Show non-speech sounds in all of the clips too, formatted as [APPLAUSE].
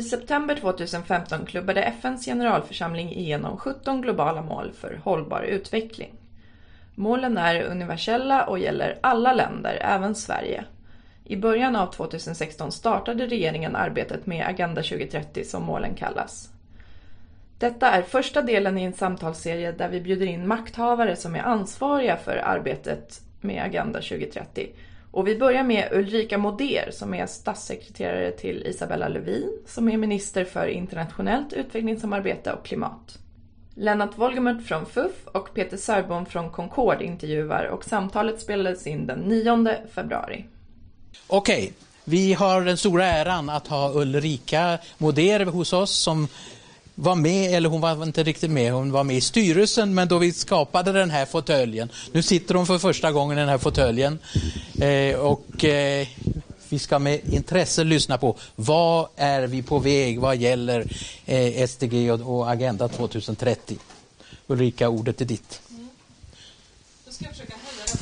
I september 2015 klubbade FNs generalförsamling igenom 17 globala mål för hållbar utveckling. Målen är universella och gäller alla länder, även Sverige. I början av 2016 startade regeringen arbetet med Agenda 2030 som målen kallas. Detta är första delen i en samtalsserie där vi bjuder in makthavare som är ansvariga för arbetet med Agenda 2030. Och vi börjar med Ulrika Moder som är statssekreterare till Isabella Lövin som är minister för internationellt utvecklingssamarbete och klimat. Lennart Wolgemert från FUF och Peter Sörbom från Concord intervjuar och samtalet spelades in den 9 februari. Okej, vi har den stora äran att ha Ulrika Moder hos oss som var med, eller hon var inte riktigt med, hon var med i styrelsen men då vi skapade den här fåtöljen. Nu sitter hon för första gången i den här fåtöljen eh, och eh, vi ska med intresse lyssna på vad är vi på väg vad gäller eh, SDG och, och, Agenda 2030. Ulrika, ordet är ditt. Mm.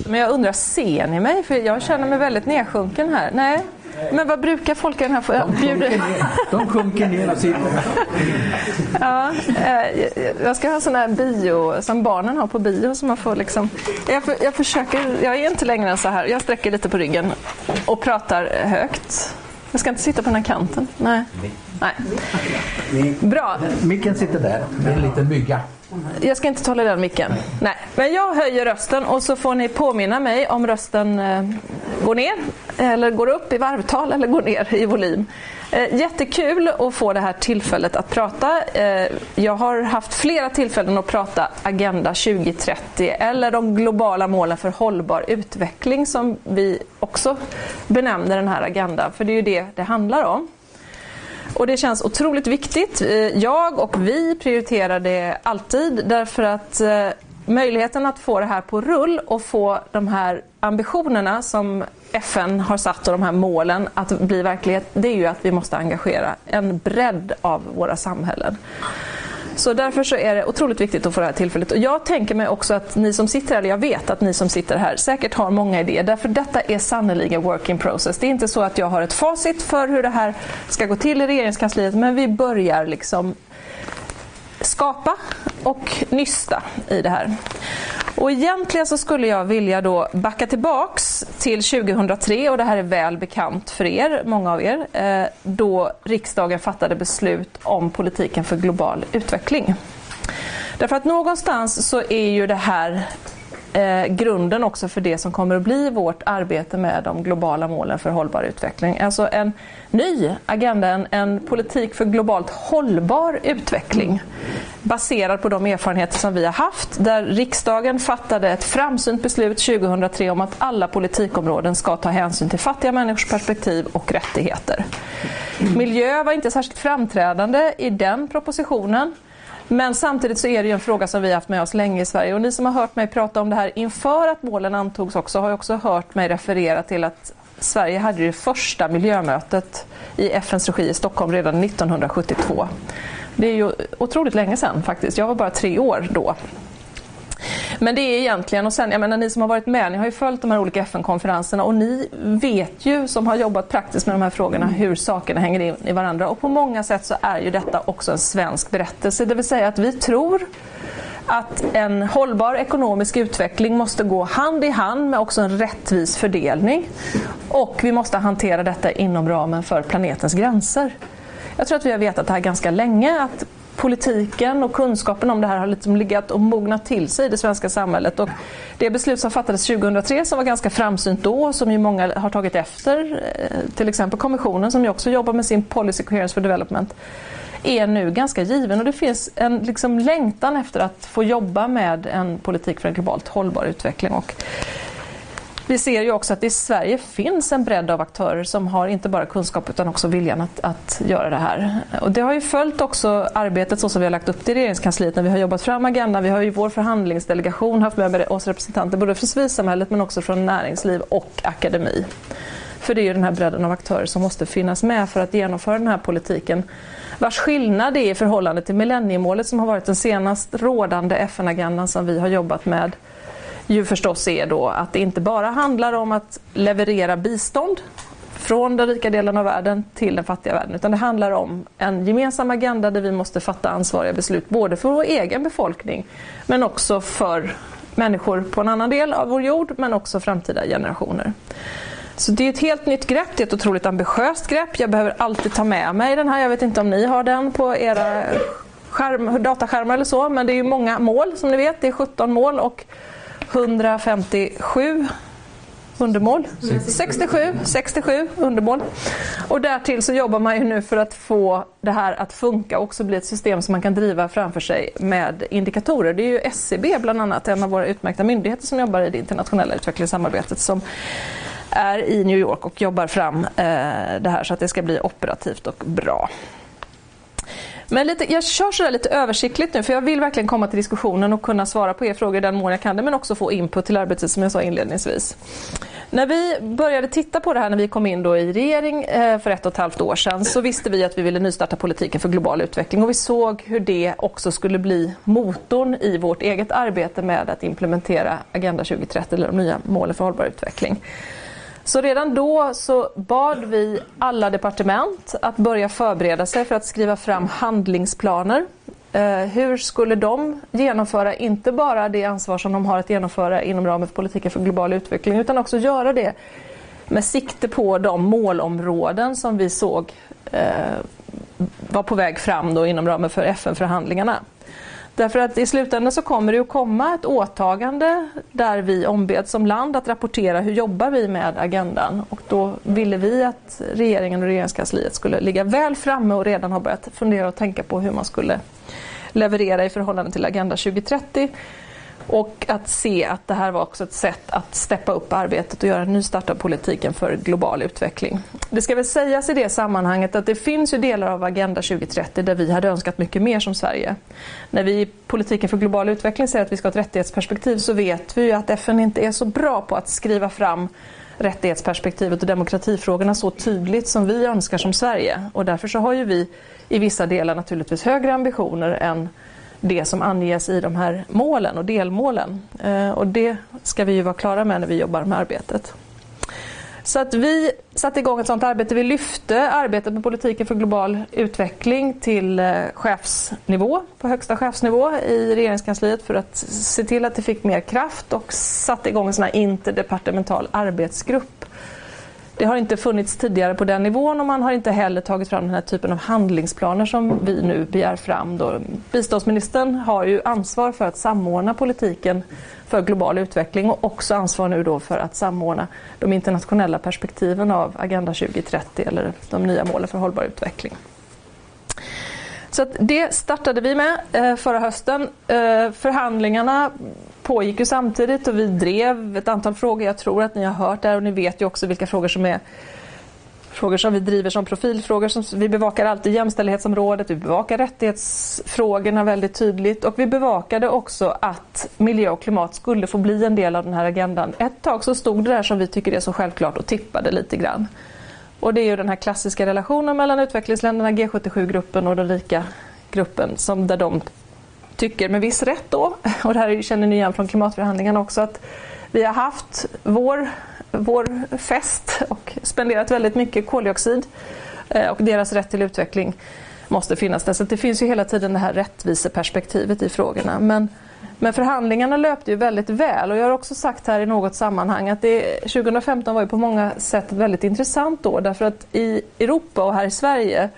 Men jag undrar, ser ni mig? För jag känner mig väldigt nedsjunken här. Nej, men vad brukar folk i den här... De ner, de sjunker ner och sitter. [LAUGHS] ja, eh, jag ska ha sån här bio som barnen har på bio. Som man får liksom, jag, för, jag försöker, jag är inte längre än så här. Jag sträcker lite på ryggen och pratar högt. Jag ska inte sitta på den här kanten. Nej. Nej. Bra. Micken sitter där. Det är en liten mygga. Jag ska inte tala i den micken. Nej. Men jag höjer rösten och så får ni påminna mig om rösten eh, går ner eller går upp i varvtal eller går ner i volym. Eh, jättekul att få det här tillfället att prata. Eh, jag har haft flera tillfällen att prata Agenda 2030 eller de globala målen för hållbar utveckling som vi också benämner den här agendan, för det är ju det det handlar om. Och det känns otroligt viktigt. Eh, jag och vi prioriterar det alltid därför att eh, möjligheten att få det här på rull och få de här ambitionerna som FN har satt och de här målen att bli verklighet, det är ju att vi måste engagera en bredd av våra samhällen. Så därför så är det otroligt viktigt att få det här tillfället. Och jag tänker mig också att ni som sitter här, eller jag vet att ni som sitter här säkert har många idéer. Därför detta är sannerligen work in process. Det är inte så att jag har ett facit för hur det här ska gå till i regeringskansliet, men vi börjar liksom skapa och nysta i det här. Och egentligen så skulle jag vilja då backa tillbaks till 2003 och det här är väl bekant för er, många av er, eh, då riksdagen fattade beslut om politiken för global utveckling. Därför att någonstans så är ju det här eh, grunden också för det som kommer att bli vårt arbete med de globala målen för hållbar utveckling. Alltså en ny agenda, en, en politik för globalt hållbar utveckling baserad på de erfarenheter som vi har haft där riksdagen fattade ett framsynt beslut 2003 om att alla politikområden ska ta hänsyn till fattiga människors perspektiv och rättigheter. Miljö var inte särskilt framträdande i den propositionen men samtidigt så är det ju en fråga som vi har haft med oss länge i Sverige och ni som har hört mig prata om det här inför att målen antogs också har också hört mig referera till att Sverige hade det första miljömötet i FNs regi i Stockholm redan 1972. Det är ju otroligt länge sedan faktiskt. Jag var bara tre år då. Men det är egentligen, och sen, jag menar ni som har varit med, ni har ju följt de här olika FN-konferenserna och ni vet ju som har jobbat praktiskt med de här frågorna hur sakerna hänger in i varandra. Och på många sätt så är ju detta också en svensk berättelse, det vill säga att vi tror att en hållbar ekonomisk utveckling måste gå hand i hand med också en rättvis fördelning. Och vi måste hantera detta inom ramen för planetens gränser. Jag tror att vi har vetat det här ganska länge, att politiken och kunskapen om det här har liksom legat och mognat till sig i det svenska samhället. Och det beslut som fattades 2003 som var ganska framsynt då, som ju många har tagit efter, eh, till exempel kommissionen som ju också jobbar med sin Policy Coherence for Development, är nu ganska given och det finns en liksom längtan efter att få jobba med en politik för en globalt hållbar utveckling. Och vi ser ju också att i Sverige finns en bredd av aktörer som har inte bara kunskap utan också viljan att, att göra det här. Och det har ju följt också arbetet så som vi har lagt upp det i regeringskansliet när vi har jobbat fram agendan. Vi har ju vår förhandlingsdelegation haft med oss representanter både från civilsamhället men också från näringsliv och akademi. För det är ju den här bredden av aktörer som måste finnas med för att genomföra den här politiken vars skillnad är i förhållande till millenniemålet som har varit den senast rådande FN-agendan som vi har jobbat med ju förstås är då att det inte bara handlar om att leverera bistånd från den rika delen av världen till den fattiga världen. Utan det handlar om en gemensam agenda där vi måste fatta ansvariga beslut både för vår egen befolkning men också för människor på en annan del av vår jord men också framtida generationer. Så det är ett helt nytt grepp, det är ett otroligt ambitiöst grepp. Jag behöver alltid ta med mig den här, jag vet inte om ni har den på era skärm, dataskärmar eller så, men det är ju många mål som ni vet. Det är 17 mål och 157 undermål. 67, 67 undermål. Och därtill så jobbar man ju nu för att få det här att funka och också bli ett system som man kan driva framför sig med indikatorer. Det är ju SCB bland annat, en av våra utmärkta myndigheter som jobbar i det internationella utvecklingssamarbetet som är i New York och jobbar fram eh, det här så att det ska bli operativt och bra. Men lite, jag kör sådär lite översiktligt nu för jag vill verkligen komma till diskussionen och kunna svara på er frågor i den mån jag kan det men också få input till arbetet som jag sa inledningsvis. När vi började titta på det här när vi kom in då i regering eh, för ett och ett halvt år sedan så visste vi att vi ville nystarta politiken för global utveckling och vi såg hur det också skulle bli motorn i vårt eget arbete med att implementera Agenda 2030 eller de nya målen för hållbar utveckling. Så redan då så bad vi alla departement att börja förbereda sig för att skriva fram handlingsplaner. Eh, hur skulle de genomföra inte bara det ansvar som de har att genomföra inom ramen för politiken för global utveckling utan också göra det med sikte på de målområden som vi såg eh, var på väg fram då inom ramen för FN-förhandlingarna. Därför att i slutändan så kommer det att komma ett åtagande där vi ombeds som land att rapportera hur jobbar vi med agendan. Och då ville vi att regeringen och regeringskansliet skulle ligga väl framme och redan ha börjat fundera och tänka på hur man skulle leverera i förhållande till Agenda 2030 och att se att det här var också ett sätt att steppa upp arbetet och göra en nystart av politiken för global utveckling. Det ska väl sägas i det sammanhanget att det finns ju delar av Agenda 2030 där vi hade önskat mycket mer som Sverige. När vi i politiken för global utveckling säger att vi ska ha ett rättighetsperspektiv så vet vi ju att FN inte är så bra på att skriva fram rättighetsperspektivet och demokratifrågorna så tydligt som vi önskar som Sverige. Och därför så har ju vi i vissa delar naturligtvis högre ambitioner än det som anges i de här målen och delmålen. Eh, och det ska vi ju vara klara med när vi jobbar med arbetet. Så att vi satte igång ett sådant arbete. Vi lyfte arbetet med politiken för global utveckling till eh, chefsnivå, på högsta chefsnivå i regeringskansliet för att se till att det fick mer kraft och satte igång en sån här interdepartemental arbetsgrupp det har inte funnits tidigare på den nivån och man har inte heller tagit fram den här typen av handlingsplaner som vi nu begär fram. Då. Biståndsministern har ju ansvar för att samordna politiken för global utveckling och också ansvar nu då för att samordna de internationella perspektiven av Agenda 2030 eller de nya målen för hållbar utveckling. Så det startade vi med eh, förra hösten. Eh, förhandlingarna pågick ju samtidigt och vi drev ett antal frågor. Jag tror att ni har hört det här och ni vet ju också vilka frågor som är frågor som vi driver som profilfrågor. Som vi bevakar alltid jämställdhetsområdet, vi bevakar rättighetsfrågorna väldigt tydligt och vi bevakade också att miljö och klimat skulle få bli en del av den här agendan. Ett tag så stod det där som vi tycker är så självklart och tippade lite grann. Och det är ju den här klassiska relationen mellan utvecklingsländerna, G77-gruppen och den rika gruppen som där de tycker med viss rätt då, [LAUGHS] och det här känner ni igen från klimatförhandlingarna också, att vi har haft vår, vår fest och spenderat väldigt mycket koldioxid eh, och deras rätt till utveckling måste finnas där. Så det finns ju hela tiden det här rättviseperspektivet i frågorna. Men, men förhandlingarna löpte ju väldigt väl och jag har också sagt här i något sammanhang att det, 2015 var ju på många sätt ett väldigt intressant år därför att i Europa och här i Sverige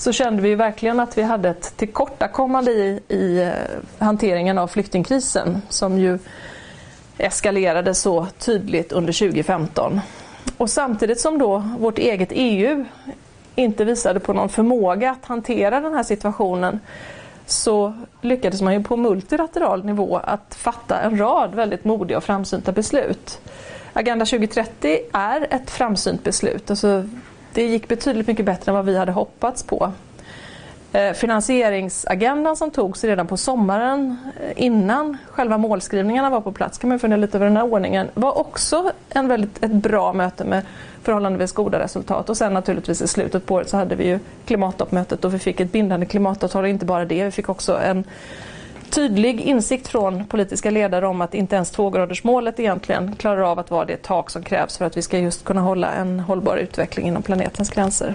så kände vi verkligen att vi hade ett tillkortakommande i, i eh, hanteringen av flyktingkrisen som ju eskalerade så tydligt under 2015. Och samtidigt som då vårt eget EU inte visade på någon förmåga att hantera den här situationen så lyckades man ju på multilateral nivå att fatta en rad väldigt modiga och framsynta beslut. Agenda 2030 är ett framsynt beslut. Alltså, det gick betydligt mycket bättre än vad vi hade hoppats på. Eh, finansieringsagendan som togs redan på sommaren eh, innan själva målskrivningarna var på plats, kan man fundera lite över den här ordningen, var också en väldigt, ett bra möte med förhållandevis goda resultat. Och sen naturligtvis i slutet på året så hade vi ju klimattoppmötet och vi fick ett bindande klimatavtal och inte bara det, vi fick också en tydlig insikt från politiska ledare om att inte ens tvågradersmålet egentligen klarar av att vara det tak som krävs för att vi ska just kunna hålla en hållbar utveckling inom planetens gränser.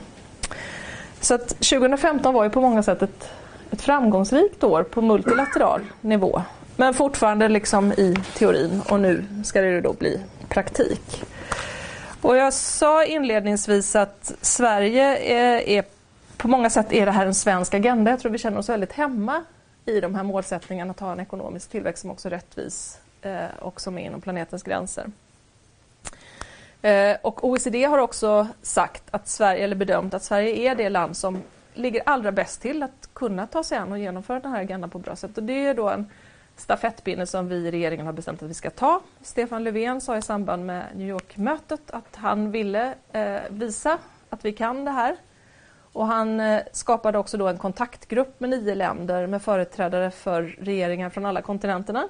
Så att 2015 var ju på många sätt ett, ett framgångsrikt år på multilateral nivå. Men fortfarande liksom i teorin och nu ska det då bli praktik. Och jag sa inledningsvis att Sverige är, är på många sätt är det här en svensk agenda. Jag tror vi känner oss väldigt hemma i de här målsättningarna att ha en ekonomisk tillväxt som också är rättvis eh, och som är inom planetens gränser. Eh, och OECD har också sagt att Sverige, eller bedömt att Sverige är det land som ligger allra bäst till att kunna ta sig an och genomföra den här agendan på ett bra sätt. Och det är då en stafettpinne som vi i regeringen har bestämt att vi ska ta. Stefan Löfven sa i samband med New York-mötet att han ville eh, visa att vi kan det här. Och han eh, skapade också då en kontaktgrupp med nio länder med företrädare för regeringar från alla kontinenterna.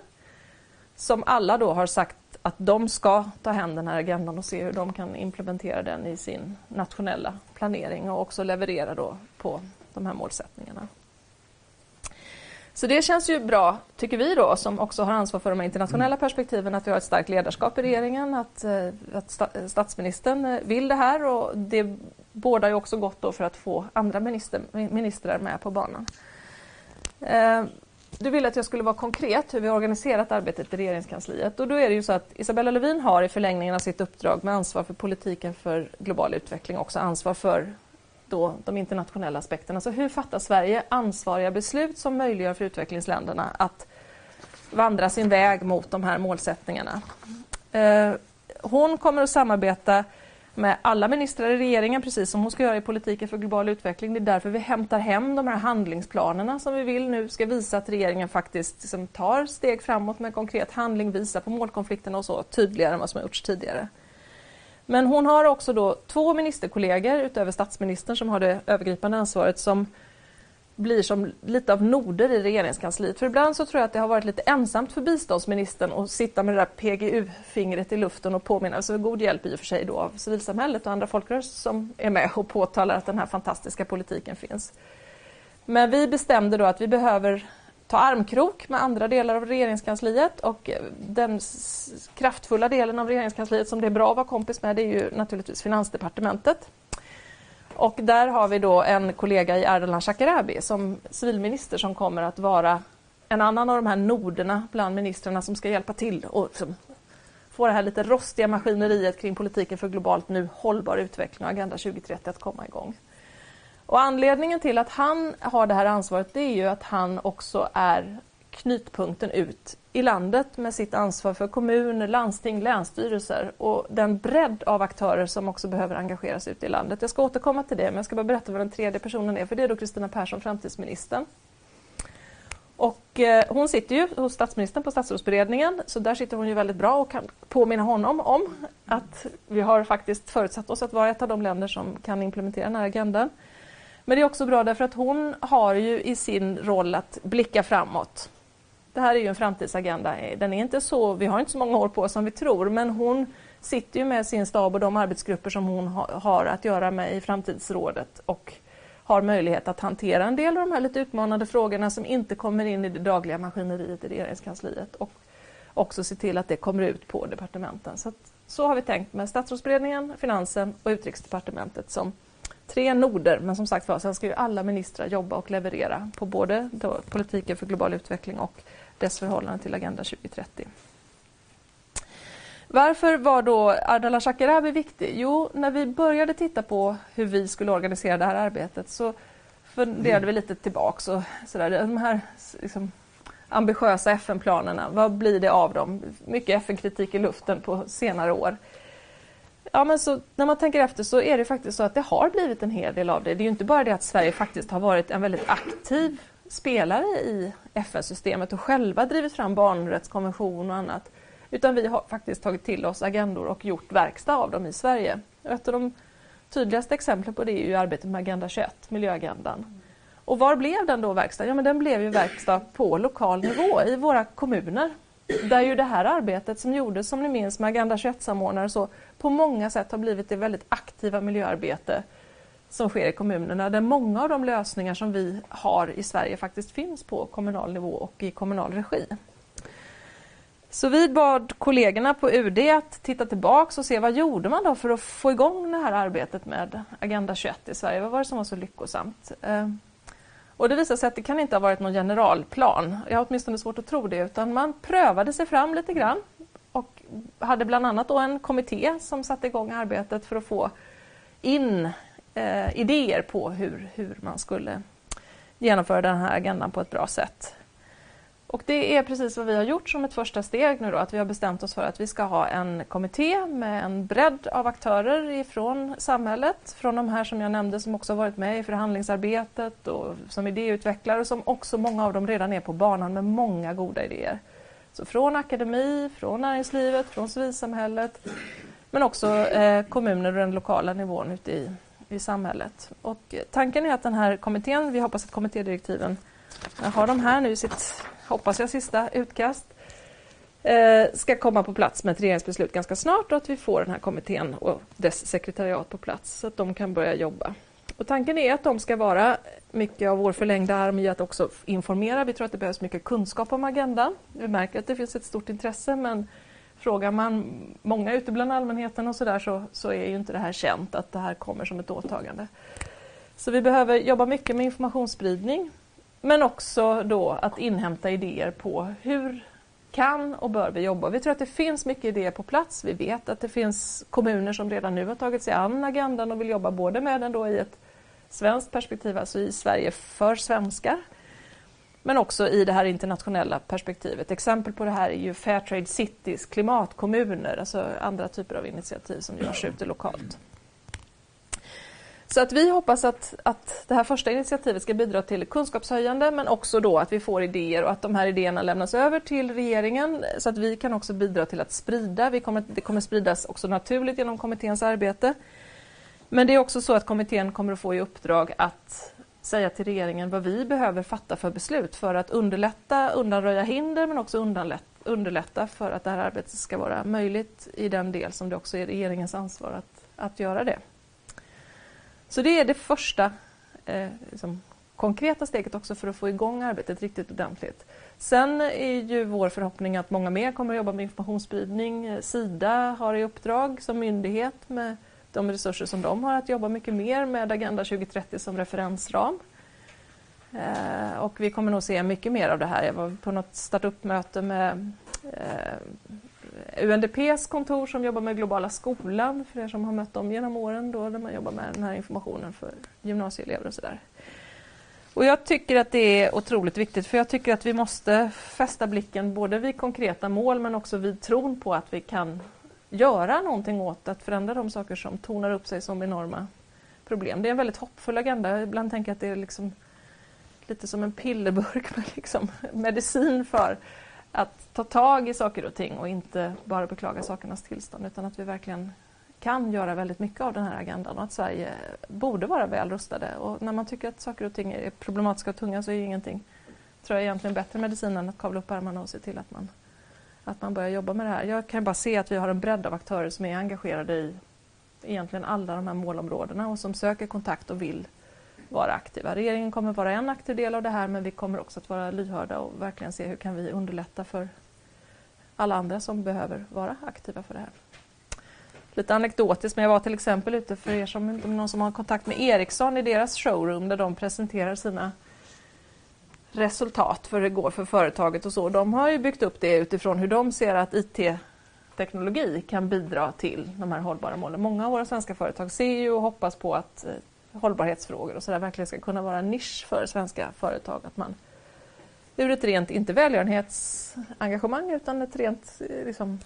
Som alla då har sagt att de ska ta hem den här agendan och se hur de kan implementera den i sin nationella planering och också leverera då på de här målsättningarna. Så det känns ju bra, tycker vi då, som också har ansvar för de internationella perspektiven, att vi har ett starkt ledarskap i regeringen, att, eh, att statsministern eh, vill det här och det bådar ju också gott då för att få andra minister, ministrar med på banan. Eh, du ville att jag skulle vara konkret hur vi har organiserat arbetet i regeringskansliet och då är det ju så att Isabella Lövin har i förlängningen av sitt uppdrag med ansvar för politiken för global utveckling också ansvar för då de internationella aspekterna. Så hur fattar Sverige ansvariga beslut som möjliggör för utvecklingsländerna att vandra sin väg mot de här målsättningarna? Eh, hon kommer att samarbeta med alla ministrar i regeringen, precis som hon ska göra i politiken för global utveckling. Det är därför vi hämtar hem de här handlingsplanerna som vi vill nu ska visa att regeringen faktiskt liksom tar steg framåt med konkret handling, visar på målkonflikterna och så tydligare än vad som har gjorts tidigare. Men hon har också då två ministerkollegor utöver statsministern som har det övergripande ansvaret som blir som lite av noder i regeringskansliet. För ibland så tror jag att det har varit lite ensamt för biståndsministern att sitta med det där PGU-fingret i luften och påminna, alltså god hjälp i och för sig då av civilsamhället och andra folkrörelser som är med och påtalar att den här fantastiska politiken finns. Men vi bestämde då att vi behöver ta armkrok med andra delar av regeringskansliet och eh, den kraftfulla delen av regeringskansliet som det är bra att vara kompis med det är ju naturligtvis Finansdepartementet. Och där har vi då en kollega i Ardalan Shekarabi som civilminister som kommer att vara en annan av de här noderna bland ministrarna som ska hjälpa till och liksom få det här lite rostiga maskineriet kring politiken för globalt nu hållbar utveckling och Agenda 2030 att komma igång. Och anledningen till att han har det här ansvaret det är ju att han också är knytpunkten ut i landet med sitt ansvar för kommuner, landsting, länsstyrelser och den bredd av aktörer som också behöver engageras ute i landet. Jag ska återkomma till det, men jag ska bara berätta vad den tredje personen är, för det är då Kristina Persson, framtidsministern. Och eh, hon sitter ju hos statsministern på statsrådsberedningen, så där sitter hon ju väldigt bra och kan påminna honom om att vi har faktiskt förutsatt oss att vara ett av de länder som kan implementera den här agendan. Men det är också bra därför att hon har ju i sin roll att blicka framåt. Det här är ju en framtidsagenda. Den är inte så, vi har inte så många år på oss som vi tror, men hon sitter ju med sin stab och de arbetsgrupper som hon har att göra med i Framtidsrådet och har möjlighet att hantera en del av de här lite utmanande frågorna som inte kommer in i det dagliga maskineriet i regeringskansliet och också se till att det kommer ut på departementen. Så, att, så har vi tänkt med statsrådsberedningen, finansen och utrikesdepartementet som tre noder, men som sagt var, sen ska ju alla ministrar jobba och leverera på både politiken för global utveckling och dess förhållande till Agenda 2030. Varför var då Ardalan Shekarabi viktig? Jo, när vi började titta på hur vi skulle organisera det här arbetet så funderade vi lite tillbaks och sådär, de här liksom, ambitiösa FN-planerna, vad blir det av dem? Mycket FN-kritik i luften på senare år. Ja, men så, när man tänker efter så är det faktiskt så att det har blivit en hel del av det. Det är ju inte bara det att Sverige faktiskt har varit en väldigt aktiv spelare i FN-systemet och själva drivit fram barnrättskonvention och annat. Utan vi har faktiskt tagit till oss agendor och gjort verkstad av dem i Sverige. Ett av de tydligaste exemplen på det är ju arbetet med Agenda 21, miljöagendan. Och var blev den då verkstad? Ja, men den blev ju verkstad på lokal nivå i våra kommuner. Där ju det här arbetet som gjordes, som ni minns, med Agenda 21-samordnare så på många sätt har blivit det väldigt aktiva miljöarbete som sker i kommunerna där många av de lösningar som vi har i Sverige faktiskt finns på kommunal nivå och i kommunal regi. Så vi bad kollegorna på UD att titta tillbaks och se vad gjorde man då för att få igång det här arbetet med Agenda 21 i Sverige. Vad var det som var så lyckosamt? Eh, och det visade sig att det kan inte ha varit någon generalplan. Jag har åtminstone svårt att tro det. Utan man prövade sig fram lite grann och hade bland annat då en kommitté som satte igång arbetet för att få in eh, idéer på hur, hur man skulle genomföra den här agendan på ett bra sätt. Och det är precis vad vi har gjort som ett första steg nu då, att vi har bestämt oss för att vi ska ha en kommitté med en bredd av aktörer ifrån samhället, från de här som jag nämnde som också varit med i förhandlingsarbetet och som idéutvecklare och som också många av dem redan är på banan med många goda idéer. Så från akademi, från näringslivet, från civilsamhället men också eh, kommuner och den lokala nivån ute i, i samhället. Och tanken är att den här kommittén, vi hoppas att kommittédirektiven jag har de här nu i sitt, hoppas jag, sista utkast. Eh, ska komma på plats med ett regeringsbeslut ganska snart och att vi får den här kommittén och dess sekretariat på plats så att de kan börja jobba. Och tanken är att de ska vara mycket av vår förlängda arm i att också informera. Vi tror att det behövs mycket kunskap om agendan. Vi märker att det finns ett stort intresse men frågar man många ute bland allmänheten och så där så, så är ju inte det här känt att det här kommer som ett åtagande. Så vi behöver jobba mycket med informationsspridning men också då att inhämta idéer på hur kan och bör vi jobba. Vi tror att det finns mycket idéer på plats. Vi vet att det finns kommuner som redan nu har tagit sig an agendan och vill jobba både med den då i ett svenskt perspektiv, alltså i Sverige för svenskar, men också i det här internationella perspektivet. Exempel på det här är ju Fairtrade Cities, klimatkommuner, alltså andra typer av initiativ som görs ute lokalt. Så att vi hoppas att, att det här första initiativet ska bidra till kunskapshöjande men också då att vi får idéer och att de här idéerna lämnas över till regeringen så att vi kan också bidra till att sprida. Vi kommer, det kommer spridas också naturligt genom kommitténs arbete. Men det är också så att kommittén kommer att få i uppdrag att säga till regeringen vad vi behöver fatta för beslut för att underlätta, undanröja hinder men också underlätta för att det här arbetet ska vara möjligt i den del som det också är regeringens ansvar att, att göra det. Så det är det första eh, liksom, konkreta steget också för att få igång arbetet riktigt ordentligt. Sen är ju vår förhoppning att många mer kommer att jobba med informationsspridning. Eh, Sida har i uppdrag som myndighet med de resurser som de har att jobba mycket mer med Agenda 2030 som referensram. Eh, och vi kommer nog se mycket mer av det här. Jag var på något startup-möte med eh, UNDPs kontor som jobbar med globala skolan, för er som har mött dem genom åren, då, där man jobbar med den här informationen för gymnasieelever och sådär. Och jag tycker att det är otroligt viktigt, för jag tycker att vi måste fästa blicken både vid konkreta mål men också vid tron på att vi kan göra någonting åt att förändra de saker som tonar upp sig som enorma problem. Det är en väldigt hoppfull agenda. Ibland tänker jag att det är liksom lite som en pillerburk med liksom [LAUGHS] medicin för att ta tag i saker och ting och inte bara beklaga sakernas tillstånd utan att vi verkligen kan göra väldigt mycket av den här agendan och att Sverige borde vara väl rustade. Och när man tycker att saker och ting är problematiska och tunga så är ju ingenting tror jag egentligen bättre medicin än att kavla upp ärmarna och se till att man, att man börjar jobba med det här. Jag kan bara se att vi har en bredd av aktörer som är engagerade i egentligen alla de här målområdena och som söker kontakt och vill vara aktiva. Regeringen kommer vara en aktiv del av det här men vi kommer också att vara lyhörda och verkligen se hur kan vi underlätta för alla andra som behöver vara aktiva för det här. Lite anekdotiskt, men jag var till exempel ute för er som någon som har kontakt med Ericsson i deras showroom där de presenterar sina resultat för hur det går för företaget och så. De har ju byggt upp det utifrån hur de ser att IT-teknologi kan bidra till de här hållbara målen. Många av våra svenska företag ser ju och hoppas på att eh, hållbarhetsfrågor och sådär verkligen ska kunna vara en nisch för svenska företag. Att man ur ett rent, inte välgörenhetsengagemang utan ett rent eh, liksom,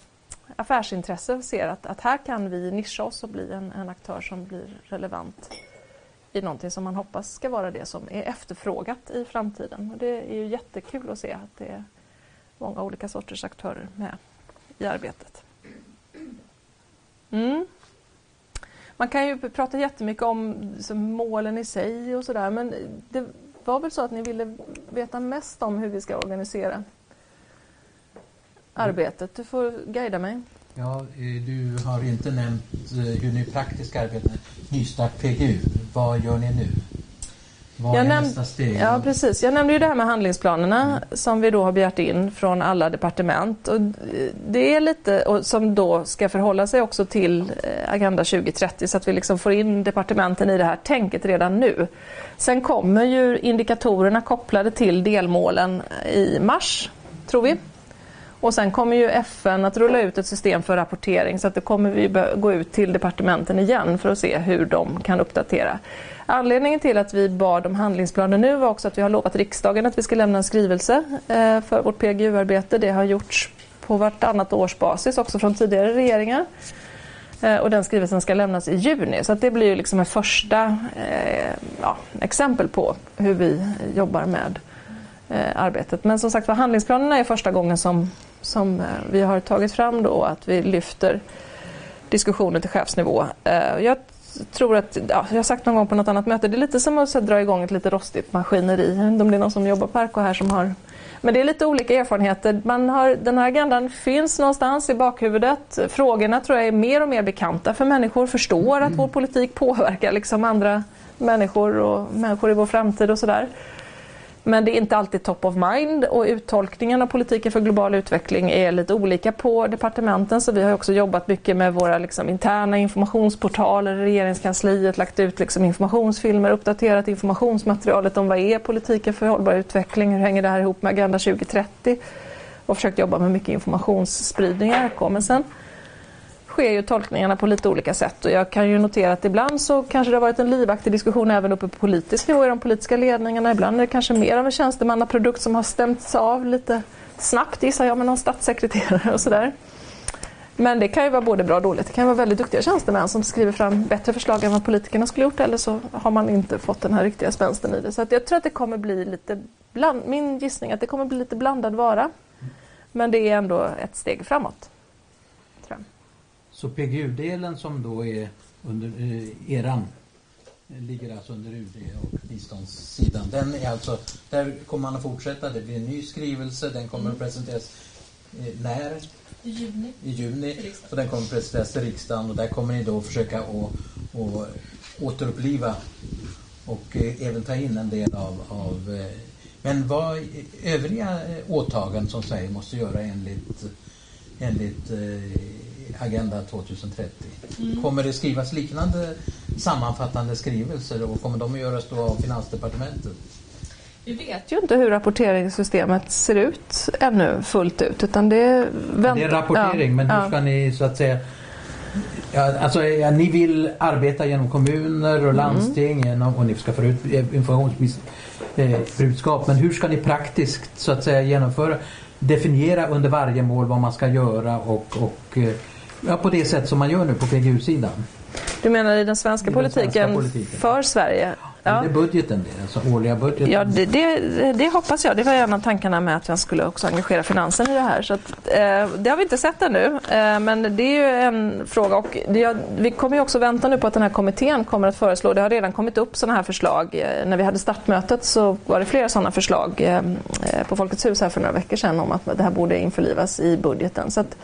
affärsintresse ser att, att här kan vi nischa oss och bli en, en aktör som blir relevant i någonting som man hoppas ska vara det som är efterfrågat i framtiden. Och det är ju jättekul att se att det är många olika sorters aktörer med i arbetet. Mm. Man kan ju prata jättemycket om liksom, målen i sig och sådär men det var väl så att ni ville veta mest om hur vi ska organisera arbetet. Du får guida mig. Ja, eh, du har inte nämnt eh, hur ni praktiskt arbetar. Nystart PGU, vad gör ni nu? Vad Jag är näm- nästa steg? Ja, precis. Jag nämnde ju det här med handlingsplanerna som vi då har begärt in från alla departement. Och det är lite, och som då ska förhålla sig också till eh, Agenda 2030 så att vi liksom får in departementen i det här tänket redan nu. Sen kommer ju indikatorerna kopplade till delmålen i mars, tror vi. Och sen kommer ju FN att rulla ut ett system för rapportering så att det kommer vi gå ut till departementen igen för att se hur de kan uppdatera. Anledningen till att vi bad om handlingsplaner nu var också att vi har lovat riksdagen att vi ska lämna en skrivelse eh, för vårt PGU-arbete. Det har gjorts på vartannat års basis också från tidigare regeringar. Eh, och den skrivelsen ska lämnas i juni. Så att det blir ju liksom ett första eh, ja, exempel på hur vi jobbar med eh, arbetet. Men som sagt var, handlingsplanerna är första gången som, som eh, vi har tagit fram då att vi lyfter diskussionen till chefsnivå. Eh, Jag tror att, ja, jag har sagt någon gång på något annat möte, det är lite som att här, dra igång ett lite rostigt maskineri. Jag vet inte om det är någon som jobbar på RK här som har men det är lite olika erfarenheter. Man har, den här agendan finns någonstans i bakhuvudet. Frågorna tror jag är mer och mer bekanta för människor, förstår att vår politik påverkar liksom andra människor och människor i vår framtid och sådär. Men det är inte alltid top of mind och uttolkningen av politiken för global utveckling är lite olika på departementen. Så vi har också jobbat mycket med våra liksom, interna informationsportaler i regeringskansliet, lagt ut liksom, informationsfilmer, uppdaterat informationsmaterialet om vad är politiken för hållbar utveckling, hur hänger det här ihop med Agenda 2030 och försökt jobba med mycket informationsspridning i RK. Men sen sker ju tolkningarna på lite olika sätt och jag kan ju notera att ibland så kanske det har varit en livaktig diskussion även uppe på politisk nivå i de politiska ledningarna. Ibland är det kanske mer av en tjänstemannaprodukt som har stämts av lite snabbt gissar jag med någon statssekreterare och sådär. Men det kan ju vara både bra och dåligt. Det kan vara väldigt duktiga tjänstemän som skriver fram bättre förslag än vad politikerna skulle gjort eller så har man inte fått den här riktiga spänsten i det. Så att jag tror att det kommer bli lite, bland, min gissning är att det kommer bli lite blandad vara. Men det är ändå ett steg framåt. Så PGU-delen som då är under eh, eran eh, ligger alltså under UD och biståndssidan. Den är alltså, där kommer man att fortsätta. Det blir en ny skrivelse. Den kommer att presenteras eh, när? I juni. I juni. Och den kommer att presenteras till riksdagen och där kommer ni då försöka att, att återuppliva och eh, även ta in en del av, av eh, men vad övriga åtaganden som Sverige måste göra enligt, enligt eh, Agenda 2030? Kommer det skrivas liknande sammanfattande skrivelser och kommer de att göras då av Finansdepartementet? Vi vet ju inte hur rapporteringssystemet ser ut ännu fullt ut. Utan det, vänt... Det är rapportering, ja, men hur ja. ska ni så att säga Ja, alltså, ja, ni vill arbeta genom kommuner Mm. och landsting genom, och ni ska få ut eh, informationsbudskap. Men hur ska ni praktiskt så att säga genomföra, definiera under varje mål vad man ska göra och, och eh, ja, på det sätt som man gör nu på PGU-sidan? Du menar i den svenska, I den svenska politiken, politiken. för Sverige? Ja. Ja. Det är budgeten det, alltså årliga budgeten. Ja, det, det, det hoppas jag. Det var en av tankarna med att jag skulle också engagera finansen i det här. Så att, eh, det har vi inte sett ännu, eh, men det är ju en fråga. Och det, vi kommer ju också vänta nu på att den här kommittén kommer att föreslå. Det har redan kommit upp sådana här förslag. Eh, när vi hade startmötet så var det flera sådana förslag eh, eh, på Folkets hus här för några veckor sedan om att det här borde införlivas i budgeten. Så att,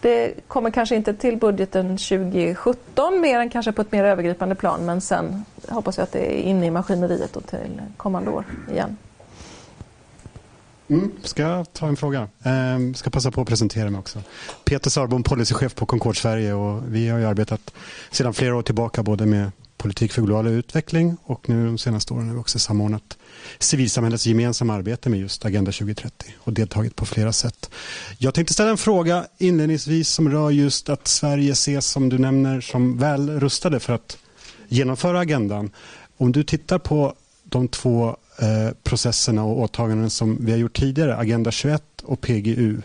det kommer kanske inte till budgeten 2017 mer än kanske på ett mer övergripande plan men sen hoppas jag att det är inne i maskineriet och till kommande år igen. Mm. Ska jag ta en fråga? Ehm, ska passa på att presentera mig också. Peter Sarbom, policychef på Concord Sverige och vi har ju arbetat sedan flera år tillbaka både med politik för global utveckling och nu de senaste åren har vi också samordnat civilsamhällets gemensamma arbete med just Agenda 2030 och deltagit på flera sätt. Jag tänkte ställa en fråga inledningsvis som rör just att Sverige ses som du nämner som väl rustade för att genomföra agendan. Om du tittar på de två eh, processerna och åtaganden som vi har gjort tidigare, Agenda 21 och PGU.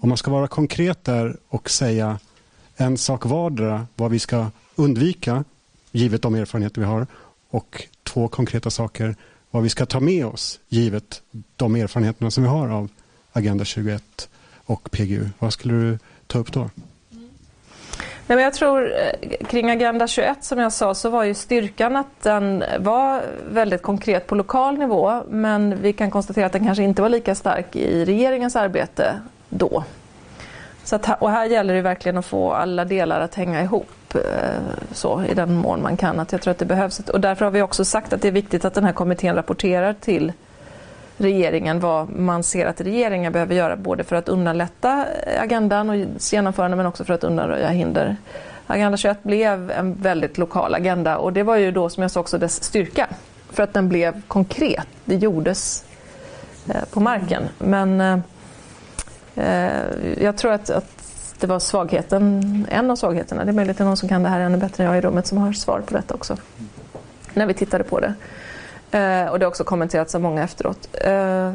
Om man ska vara konkret där och säga en sak vardera vad vi ska undvika givet de erfarenheter vi har och två konkreta saker vad vi ska ta med oss givet de erfarenheterna som vi har av Agenda 21 och PGU. Vad skulle du ta upp då? Mm. Nej, men jag tror eh, kring Agenda 21 som jag sa så var ju styrkan att den var väldigt konkret på lokal nivå men vi kan konstatera att den kanske inte var lika stark i regeringens arbete då. Så att, och här gäller det verkligen att få alla delar att hänga ihop eh, så, i den mån man kan. Att jag tror att det behövs. Och därför har vi också sagt att det är viktigt att den här kommittén rapporterar till regeringen vad man ser att regeringen behöver göra både för att underlätta agendan och genomförande men också för att undanröja hinder. Agenda 21 blev en väldigt lokal agenda och det var ju då som jag sa också dess styrka. För att den blev konkret, det gjordes eh, på marken. Men eh, Eh, jag tror att, att det var svagheten, en av svagheterna. Det är möjligt att det är någon som kan det här ännu bättre än jag i rummet som har svar på detta också. När vi tittade på det. Eh, och det har också kommenterats av många efteråt. Eh,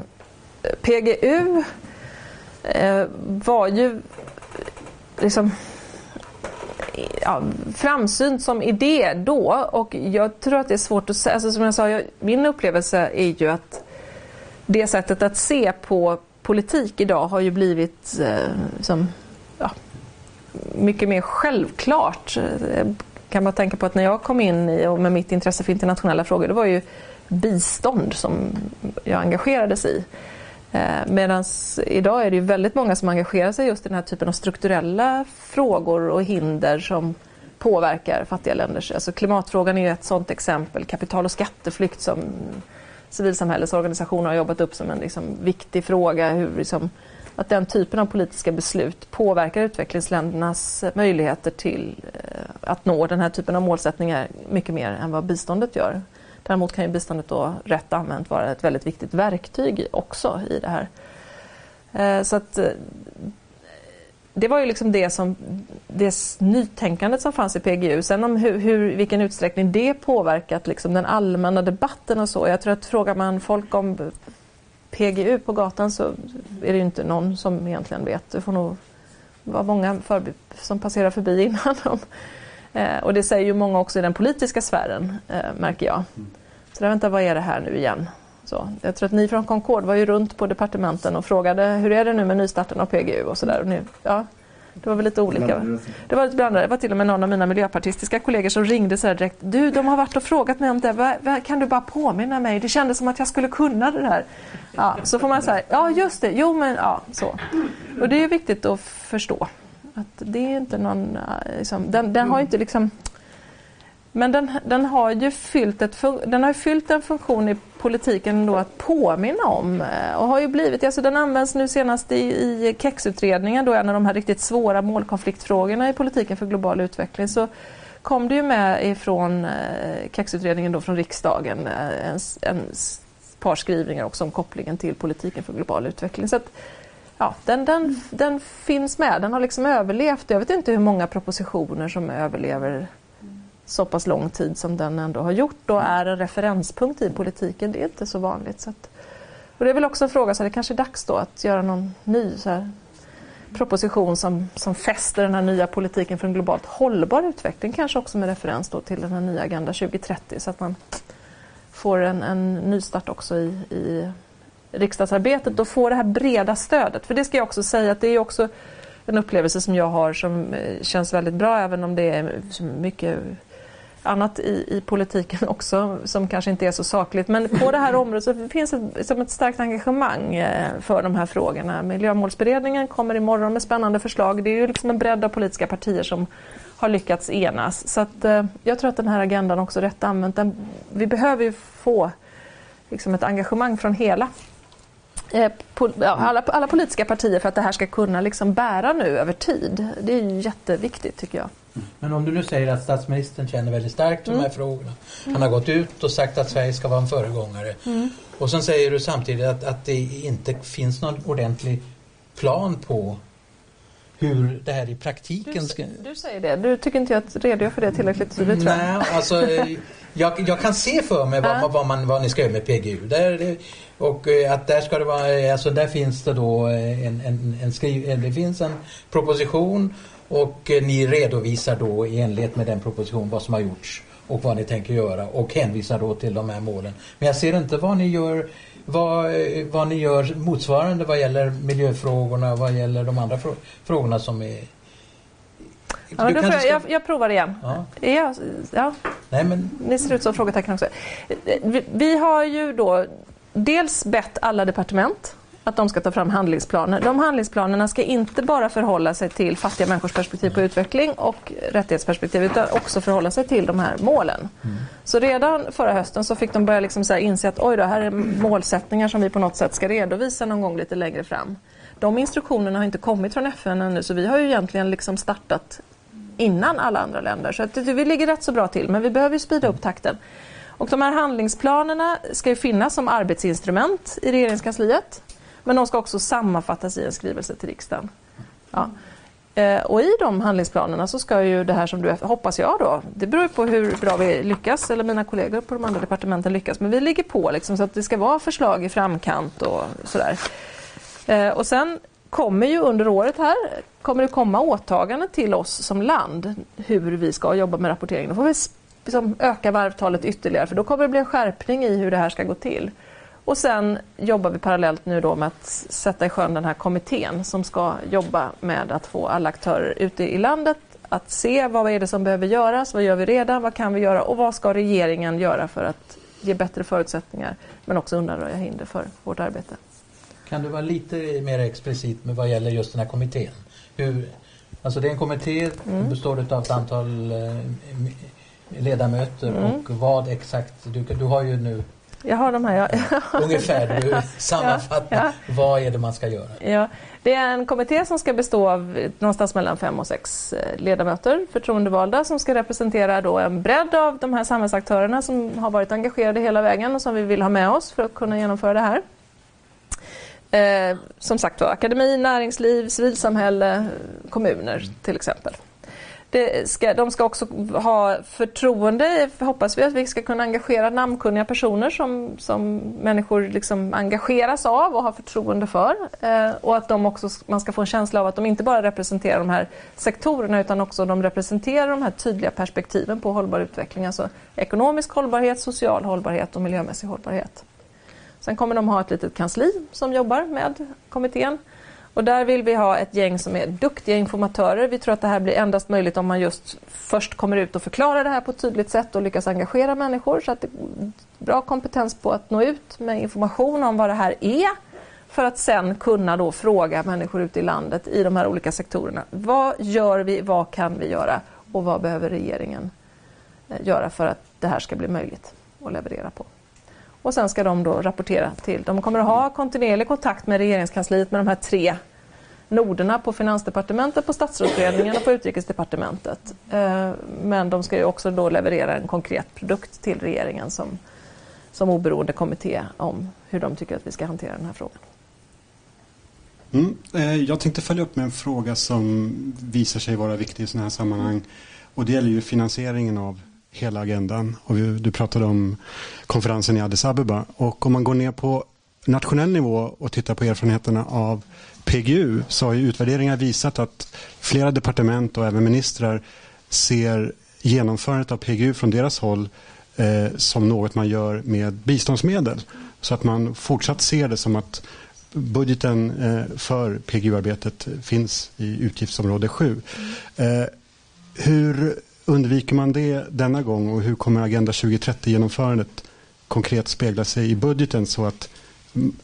PGU eh, var ju liksom ja, framsynt som idé då och jag tror att det är svårt att säga. Alltså, som jag sa, jag, min upplevelse är ju att det sättet att se på politik idag har ju blivit eh, som, ja, mycket mer självklart. Jag kan man tänka på att när jag kom in i, och med mitt intresse för internationella frågor, det var ju bistånd som jag engagerades i. Eh, Medan idag är det ju väldigt många som engagerar sig just i den här typen av strukturella frågor och hinder som påverkar fattiga länder. Alltså klimatfrågan är ju ett sådant exempel. Kapital och skatteflykt som civilsamhällesorganisationer har jobbat upp som en liksom viktig fråga. Hur liksom, att den typen av politiska beslut påverkar utvecklingsländernas möjligheter till eh, att nå den här typen av målsättningar mycket mer än vad biståndet gör. Däremot kan ju biståndet då rätt använt vara ett väldigt viktigt verktyg också i det här. Eh, så att eh, det var ju liksom det som det nytänkandet som fanns i PGU. Sen om hur, hur vilken utsträckning det påverkat liksom den allmänna debatten och så. Jag tror att frågar man folk om PGU på gatan så är det ju inte någon som egentligen vet. Det får nog vara många förbi, som passerar förbi innan. Dem. [LAUGHS] Eh, och det säger ju många också i den politiska sfären, eh, märker jag. Så där, vänta, vad är det här nu igen? Så, jag tror att ni från Concord var ju runt på departementen och frågade hur är det nu med nystarten av PGU och sådär. Ja, det var väl lite olika. Det var lite blandat. Det var till och med någon av mina miljöpartistiska kollegor som ringde så direkt. Du, de har varit och frågat mig om det. Kan du bara påminna mig? Det kändes som att jag skulle kunna det här. Ja, så får man säga, ja just det, jo men ja, så. Och det är viktigt att förstå. Att det är inte någon, liksom, den, den har inte liksom men den, den, har ju fyllt, ett, den har fyllt en funktion i politiken då att påminna om eh, och har ju blivit, alltså den används nu senast i, i KEX-utredningen då en av de här riktigt svåra målkonfliktfrågorna i politiken för global utveckling så kom det ju med ifrån eh, KEX-utredningen då från riksdagen eh, en, en par skrivningar också om kopplingen till politiken för global utveckling. Så att, ja, den, den, den finns med, den har liksom överlevt. Jag vet inte hur många propositioner som överlever så pass lång tid som den ändå har gjort och är en referenspunkt i politiken. Det är inte så vanligt. Så att, och det är väl också en fråga, så det kanske är dags då att göra någon ny så här, proposition som, som fäster den här nya politiken för en globalt hållbar utveckling. Kanske också med referens då till den här nya Agenda 2030 så att man får en, en nystart också i, i riksdagsarbetet och får det här breda stödet. För det ska jag också säga att det är också en upplevelse som jag har som eh, känns väldigt bra även om det är mycket annat i, i politiken också som kanske inte är så sakligt. Men på det här området så finns det som ett starkt engagemang eh, för de här frågorna. Miljömålsberedningen kommer imorgon med spännande förslag. Det är ju liksom en bredd av politiska partier som har lyckats enas. Så att, eh, jag tror att den här agendan också rätt använt, den, vi behöver ju få liksom ett engagemang från hela eh, ja, alla, alla, politiska partier för att det här ska kunna liksom bära nu över tid. Det är jätteviktigt tycker jag. Men om du nu säger att statsministern känner väldigt starkt mm. de här mm. frågorna. Han har gått ut och sagt att Sverige ska vara en föregångare. Mm. Och sen säger du samtidigt att, att det inte finns någon ordentlig plan på hur det här i praktiken ska... Du, du säger det. Du tycker inte jag redogör för det tillräckligt tydligt tror jag. Nej, alltså jag, jag kan se för mig vad, vad, man, vad ni ska göra med PGU. Där, och eh, att där ska det vara, alltså där finns det då en, en, en skriv, det finns en proposition och eh, ni redovisar då i enlighet med den proposition vad som har gjorts och vad ni tänker göra och hänvisar då till de här målen. Men jag ser inte vad ni gör vad, eh, vad ni gör motsvarande vad gäller miljöfrågorna vad gäller de andra frågorna som är Ja, jag, ska... jag, jag, provar igen. Ja. Ja, ja. Nej, men... Ni ser ut som frågetecken också. Vi, vi, har ju då dels bett alla departement att de ska ta fram handlingsplaner. De handlingsplanerna ska inte bara förhålla sig till fattiga människors perspektiv på utveckling och rättighetsperspektiv utan också förhålla sig till de här målen. Mm. Så redan förra hösten så fick de börja liksom så inse att oj då, här är målsättningar som vi på något sätt ska redovisa någon gång lite längre fram. De instruktionerna har inte kommit från FN ännu så vi har ju egentligen liksom startat innan alla andra länder. Så att vi ligger rätt så bra till men vi behöver ju speeda upp takten. Och de här handlingsplanerna ska ju finnas som arbetsinstrument i regeringskansliet. Men de ska också sammanfattas i en skrivelse till riksdagen. Ja. Eh, och i de handlingsplanerna så ska ju det här som du hoppas jag då, det beror på hur bra vi lyckas eller mina kollegor på de andra departementen lyckas, men vi ligger på liksom, så att det ska vara förslag i framkant och sådär. Eh, och sen kommer ju under året här kommer det komma åtaganden till oss som land hur vi ska jobba med rapporteringen. Då får vi liksom öka varvtalet ytterligare för då kommer det bli en skärpning i hur det här ska gå till. Och sen jobbar vi parallellt nu då med att sätta i sjön den här kommittén som ska jobba med att få alla aktörer ute i landet att se vad är det som behöver göras, vad gör vi redan, vad kan vi göra och vad ska regeringen göra för att ge bättre förutsättningar men också undanröja hinder för vårt arbete. Kan du vara lite mer explicit med vad gäller just den här kommittén? Hur, alltså det är en kommitté mm. består av ett antal eh, ledamöter mm. och vad exakt, du, du har ju nu jag har de här. Ja. Ungefär, du [LAUGHS] sammanfattar. Ja, ja. Vad är det man ska göra? Ja, det är en kommitté som ska bestå av någonstans mellan fem och sex eh, ledamöter, förtroendevalda, som ska representera då en bredd av de här samhällsaktörerna som har varit engagerade hela vägen och som vi vill ha med oss för att kunna genomföra det här. Eh, som sagt då, akademi, näringsliv, civilsamhälle, kommuner till exempel ska, de ska också ha förtroende, hoppas vi att vi ska kunna engagera namnkunniga personer som, som människor liksom engageras av och har förtroende för. Eh, och att de också, man ska få en känsla av att de inte bara representerar de här sektorerna utan också de representerar de här tydliga perspektiven på hållbar utveckling. Alltså ekonomisk hållbarhet, social hållbarhet och miljömässig hållbarhet. Sen kommer de ha ett litet kansli som jobbar med kommittén och där vill vi ha ett gäng som är duktiga informatörer. Vi tror att det här blir endast möjligt om man just först kommer ut och förklarar det här på ett tydligt sätt och lyckas engagera människor. Så att det är bra kompetens på att nå ut med information om vad det här är för att sen kunna då fråga människor ute i landet i de här olika sektorerna. Vad gör vi? Vad kan vi göra? Och vad behöver regeringen eh, göra för att det här ska bli möjligt att leverera på? Och sen ska de då rapportera till. De kommer att ha kontinuerlig kontakt med regeringskansliet med de här tre noderna på Finansdepartementet, på Statsrådsberedningen och på Utrikesdepartementet. Eh, men de ska ju också då leverera en konkret produkt till regeringen som, som oberoende kommitté om hur de tycker att vi ska hantera den här frågan. Mm. Eh, jag tänkte följa upp med en fråga som visar sig vara viktig i sådana här sammanhang. Och det gäller ju finansieringen av hela agendan. Och du pratade om konferensen i Addis Abeba. Och om man går ner på nationell nivå och tittar på erfarenheterna av PGU så har ju utvärderingar visat att flera departement och även ministrar ser genomförandet av PGU från deras håll eh, som något man gör med biståndsmedel. Så att man fortsatt ser det som att budgeten eh, för PGU-arbetet finns i utgiftsområde 7. Eh, hur undviker man det denna gång och hur kommer Agenda 2030-genomförandet konkret spegla sig i budgeten så att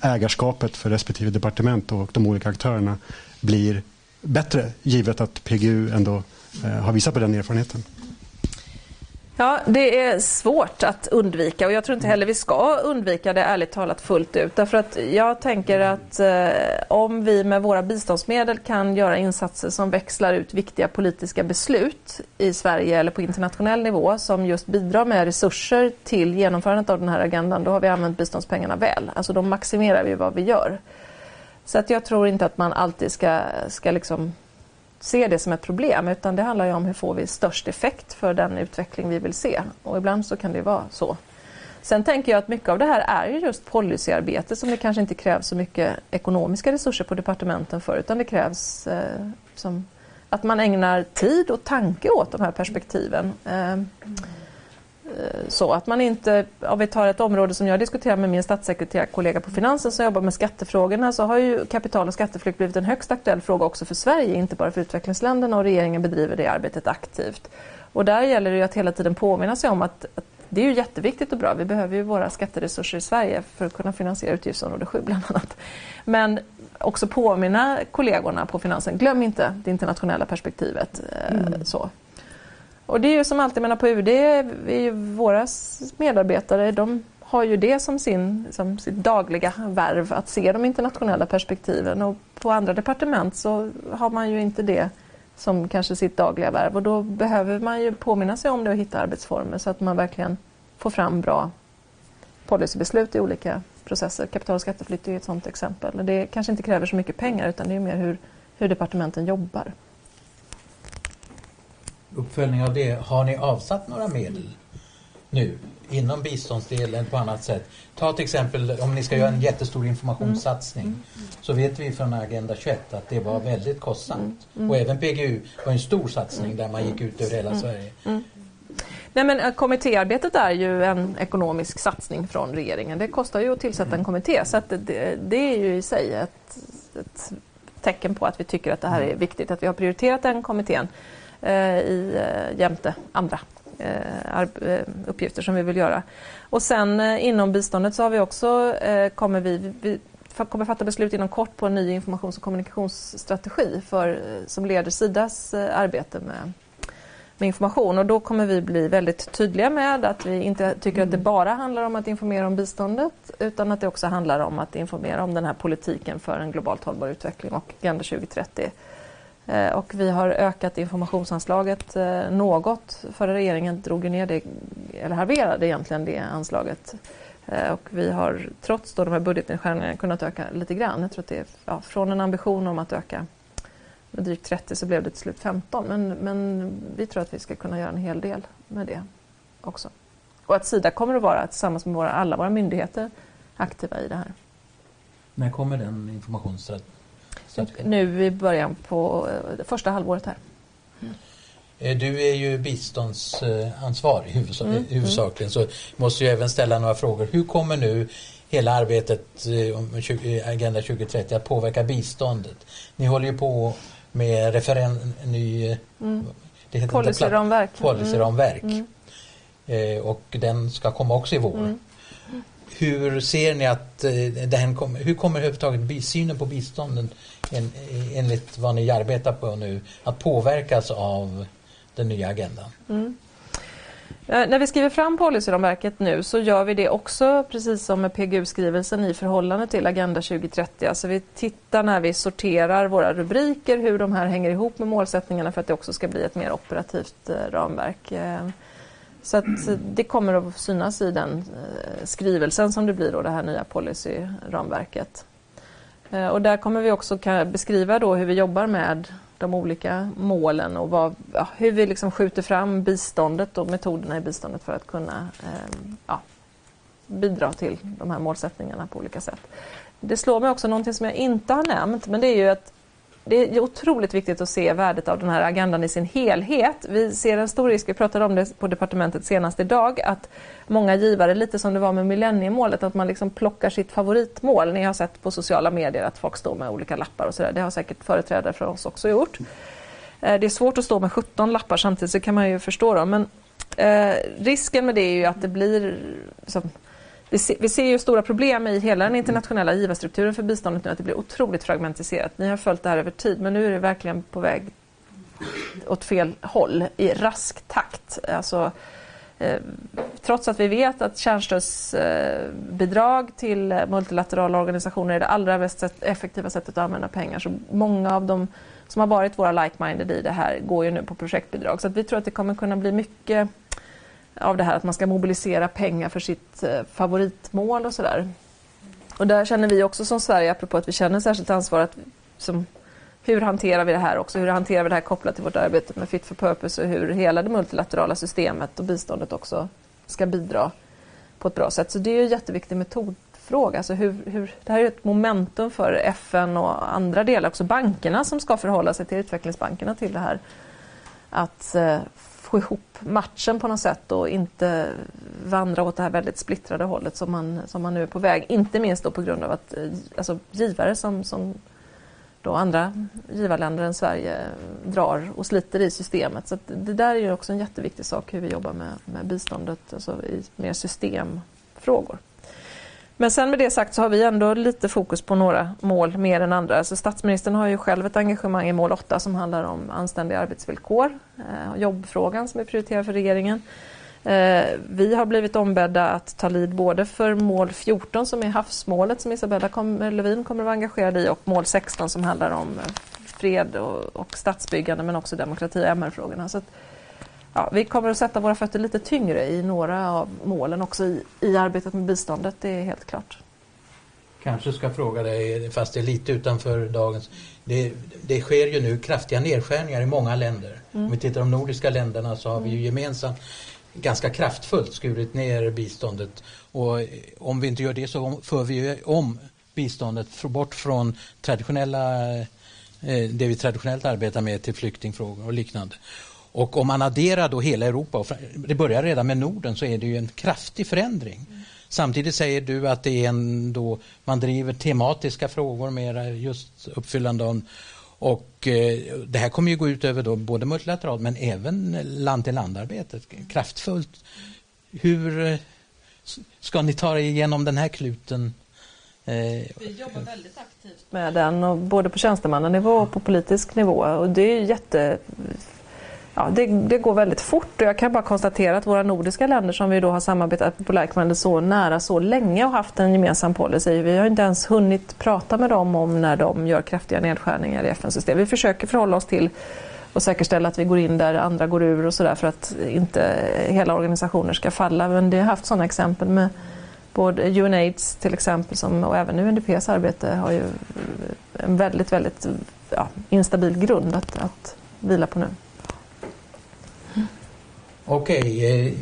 ägarskapet för respektive departement och de olika aktörerna blir bättre givet att PGU ändå eh, har visat på den erfarenheten? Ja, det är svårt att undvika och jag tror inte heller vi ska undvika det ärligt talat fullt ut. Därför att jag tänker att eh, om vi med våra biståndsmedel kan göra insatser som växlar ut viktiga politiska beslut i Sverige eller på internationell nivå som just bidrar med resurser till genomförandet av den här agendan, då har vi använt biståndspengarna väl. Alltså då maximerar vi vad vi gör. Så att jag tror inte att man alltid ska, ska liksom ser det som ett problem utan det handlar ju om hur får vi störst effekt för den utveckling vi vill se och ibland så kan det vara så. Sen tänker jag att mycket av det här är ju just policyarbete som det kanske inte krävs så mycket ekonomiska resurser på departementen för utan det krävs eh, som att man ägnar tid och tanke åt de här perspektiven. Eh, så att man inte, om vi tar ett område som jag diskuterar med min statssekreterarkollega på Finansen som jobbar med skattefrågorna så har ju kapital och skatteflykt blivit en högst aktuell fråga också för Sverige, inte bara för utvecklingsländerna och regeringen bedriver det arbetet aktivt. Och där gäller det ju att hela tiden påminna sig om att, att det är ju jätteviktigt och bra. Vi behöver ju våra skatteresurser i Sverige för att kunna finansiera utgiftsområde 7 bland annat. Men också påminna kollegorna på finansen, glöm inte det internationella perspektivet. Mm. Så. Och det är ju som alltid, menar på UD, är ju våra medarbetare, de har ju det som, sin, som sitt dagliga värv, att se de internationella perspektiven. Och på andra departement så har man ju inte det som kanske sitt dagliga värv och då behöver man ju påminna sig om det och hitta arbetsformer så att man verkligen får fram bra policybeslut i olika processer. Kapital och skatteflytt är ett sådant exempel. Det kanske inte kräver så mycket pengar utan det är mer hur, hur departementen jobbar. Uppföljning av det, har ni avsatt några medel nu inom biståndsdelen på annat sätt. Ta till exempel om ni ska göra en jättestor informationssatsning mm. Mm. så vet vi från Agenda 21 att det var väldigt kostsamt. Mm. Och även PGU var en stor satsning där man gick ut över hela Sverige. Nej, men eh, kommittéarbetet är ju en ekonomisk satsning från regeringen. Det kostar ju att tillsätta en kommitté så att det, det är ju i sig ett, ett, tecken på att vi tycker att det här är viktigt. Att vi har prioriterat den kommittén i, eh, jämte andra Eh, eh, uppgifter som vi vill göra. Och sen eh, inom biståndet så har vi också, kommer vi, vi kommer fatta beslut inom kort på en ny informations och kommunikationsstrategi för, som leder Sidas arbete med, med information. Och då kommer vi bli väldigt tydliga med att vi inte tycker att det bara handlar om att informera om biståndet utan att det också handlar om att informera om den här politiken för en globalt hållbar utveckling och Agenda 2030 Eh, Eh, och vi har ökat informationsanslaget eh, något. Förra regeringen drog ner det, eller halverade egentligen det anslaget. Eh, och vi har trots då de här budgetnedskärningarna kunnat öka lite grann. Jag tror att det är ja, från en ambition om att öka med drygt 30 så blev det till slut 15. Men, men vi tror att vi ska kunna göra en hel del med det också. Och att Sida kommer att vara tillsammans med våra, alla våra myndigheter aktiva i det här. När kommer den informationsstrategin? Nu i början på eh, första halvåret här. Mm. Du är ju biståndsansvarig mm. huvudsakligen så måste jag även ställa några frågor. Hur kommer nu hela arbetet eh, om Agenda 2030 att påverka biståndet? Ni håller ju på med referen, ny mm. policyramverk. policyramverk. Mm. mm. och den ska komma också i vår. Mm. Hur ser ni att den kommer, hur kommer överhuvudtaget synen på biståndet en, enligt vad ni arbetar på nu att påverkas av den nya agendan? Mm. Eh, när vi skriver fram policyramverket nu så gör vi det också precis som med PGU-skrivelsen i förhållande till Agenda 2030. Alltså vi tittar när vi sorterar våra rubriker hur de här hänger ihop med målsättningarna för att det också ska bli ett mer operativt eh, ramverk. Eh, så att eh, det kommer att synas i den skrivelsen som det blir då det här nya policyramverket. Eh, och där kommer vi också beskriva då hur vi jobbar med de olika målen och vad, ja, hur vi liksom skjuter fram biståndet och metoderna i biståndet för att kunna eh, ja, bidra till de här målsättningarna på olika sätt. Det slår mig också någonting som jag inte har nämnt men det är ju att det är otroligt viktigt att se värdet av den här agendan i sin helhet. Vi ser en stor risk, vi pratade om det på departementet senast idag, att många givare, lite som det var med millenniemålet, att man liksom plockar sitt favoritmål. Ni har sett på sociala medier att folk står med olika lappar och sådär. Det har säkert företrädare för oss också gjort. Eh, det är svårt att stå med 17 lappar samtidigt, så kan man ju förstå dem. Men eh, risken med det är ju att det blir liksom, vi ser, vi ser ju stora problem i hela den internationella givarstrukturen för biståndet nu, att det blir otroligt fragmentiserat. Ni har följt det här över tid, men nu är det verkligen på väg åt fel håll i rask takt. Alltså, eh, trots att vi vet att kärnstödsbidrag eh, till multilaterala organisationer är det allra mest effektiva sättet att använda pengar, så många av dem som har varit våra like-minded i det här går ju nu på projektbidrag. Så att vi tror att det kommer kunna bli mycket av det här att man ska mobilisera pengar för sitt eh, favoritmål och sådär. Och där känner vi också som Sverige, apropå att vi känner särskilt ansvar, att som, hur hanterar vi det här också? Hur hanterar vi det här kopplat till vårt arbete med Fit for Purpose och hur hela det multilaterala systemet och biståndet också ska bidra på ett bra sätt. Så det är en jätteviktig metodfråga. Alltså hur, hur, det här är ett momentum för FN och andra delar, också bankerna som ska förhålla sig till utvecklingsbankerna till det här. Att eh, få ihop matchen på något sätt och inte vandra åt det här väldigt splittrade hållet som man, som man nu är på väg. Inte minst då på grund av att alltså, givare som, som då andra givarländer än Sverige drar och sliter i systemet. Så det där är ju också en jätteviktig sak hur vi jobbar med, med biståndet alltså i mer systemfrågor. Men sen med det sagt så har vi ändå lite fokus på några mål mer än andra. Alltså statsministern har ju själv ett engagemang i mål 8 som handlar om anständiga arbetsvillkor, eh, jobbfrågan som är prioriterad för regeringen. Eh, vi har blivit ombedda att ta lid både för mål 14 som är havsmålet som Isabella kom, eh, Lövin kommer att vara engagerad i och mål 16 som handlar om fred och, och statsbyggande men också demokrati och MR-frågorna. Så att, ja, vi kommer att sätta våra fötter lite tyngre i några av målen också i, i arbetet med biståndet, det är helt klart. Kanske ska fråga dig, fast det är lite utanför dagens. Det, det sker ju nu kraftiga nedskärningar i många länder. Mm. Om vi tittar de nordiska länderna så har vi ju gemensamt ganska kraftfullt skurit ner biståndet. Och om vi inte gör det så för vi om biståndet bort från traditionella, eh, det vi traditionellt arbetar med till flyktingfrågor och liknande. Och om man adderar då hela Europa, och det börjar redan med Norden, så är det ju en kraftig förändring. Mm. Samtidigt säger du att det är en då, man driver tematiska frågor mer just uppfyllande av och eh, det här kommer ju gå ut över då både multilateralt men även land-till-land-arbetet kraftfullt. Hur eh, ska ni ta er igenom den här kluten? Eh, Vi jobbar väldigt aktivt med den, och både på tjänstemannanivå och på politisk nivå. Och det är jätte ja, det, det, går väldigt fort och jag kan bara konstatera att våra nordiska länder som vi då har samarbetat på Likeman så nära så länge och haft en gemensam policy. Vi har inte ens hunnit prata med dem om när de gör kraftiga nedskärningar i FN-systemet. Vi försöker förhålla oss till och säkerställa att vi går in där andra går ur och sådär för att inte hela organisationer ska falla. Men det har haft sådana exempel med både UNAIDS till exempel som, och även UNDPs arbete har ju en väldigt, väldigt ja, instabil grund att, att vila på nu. Okej, okay, eh,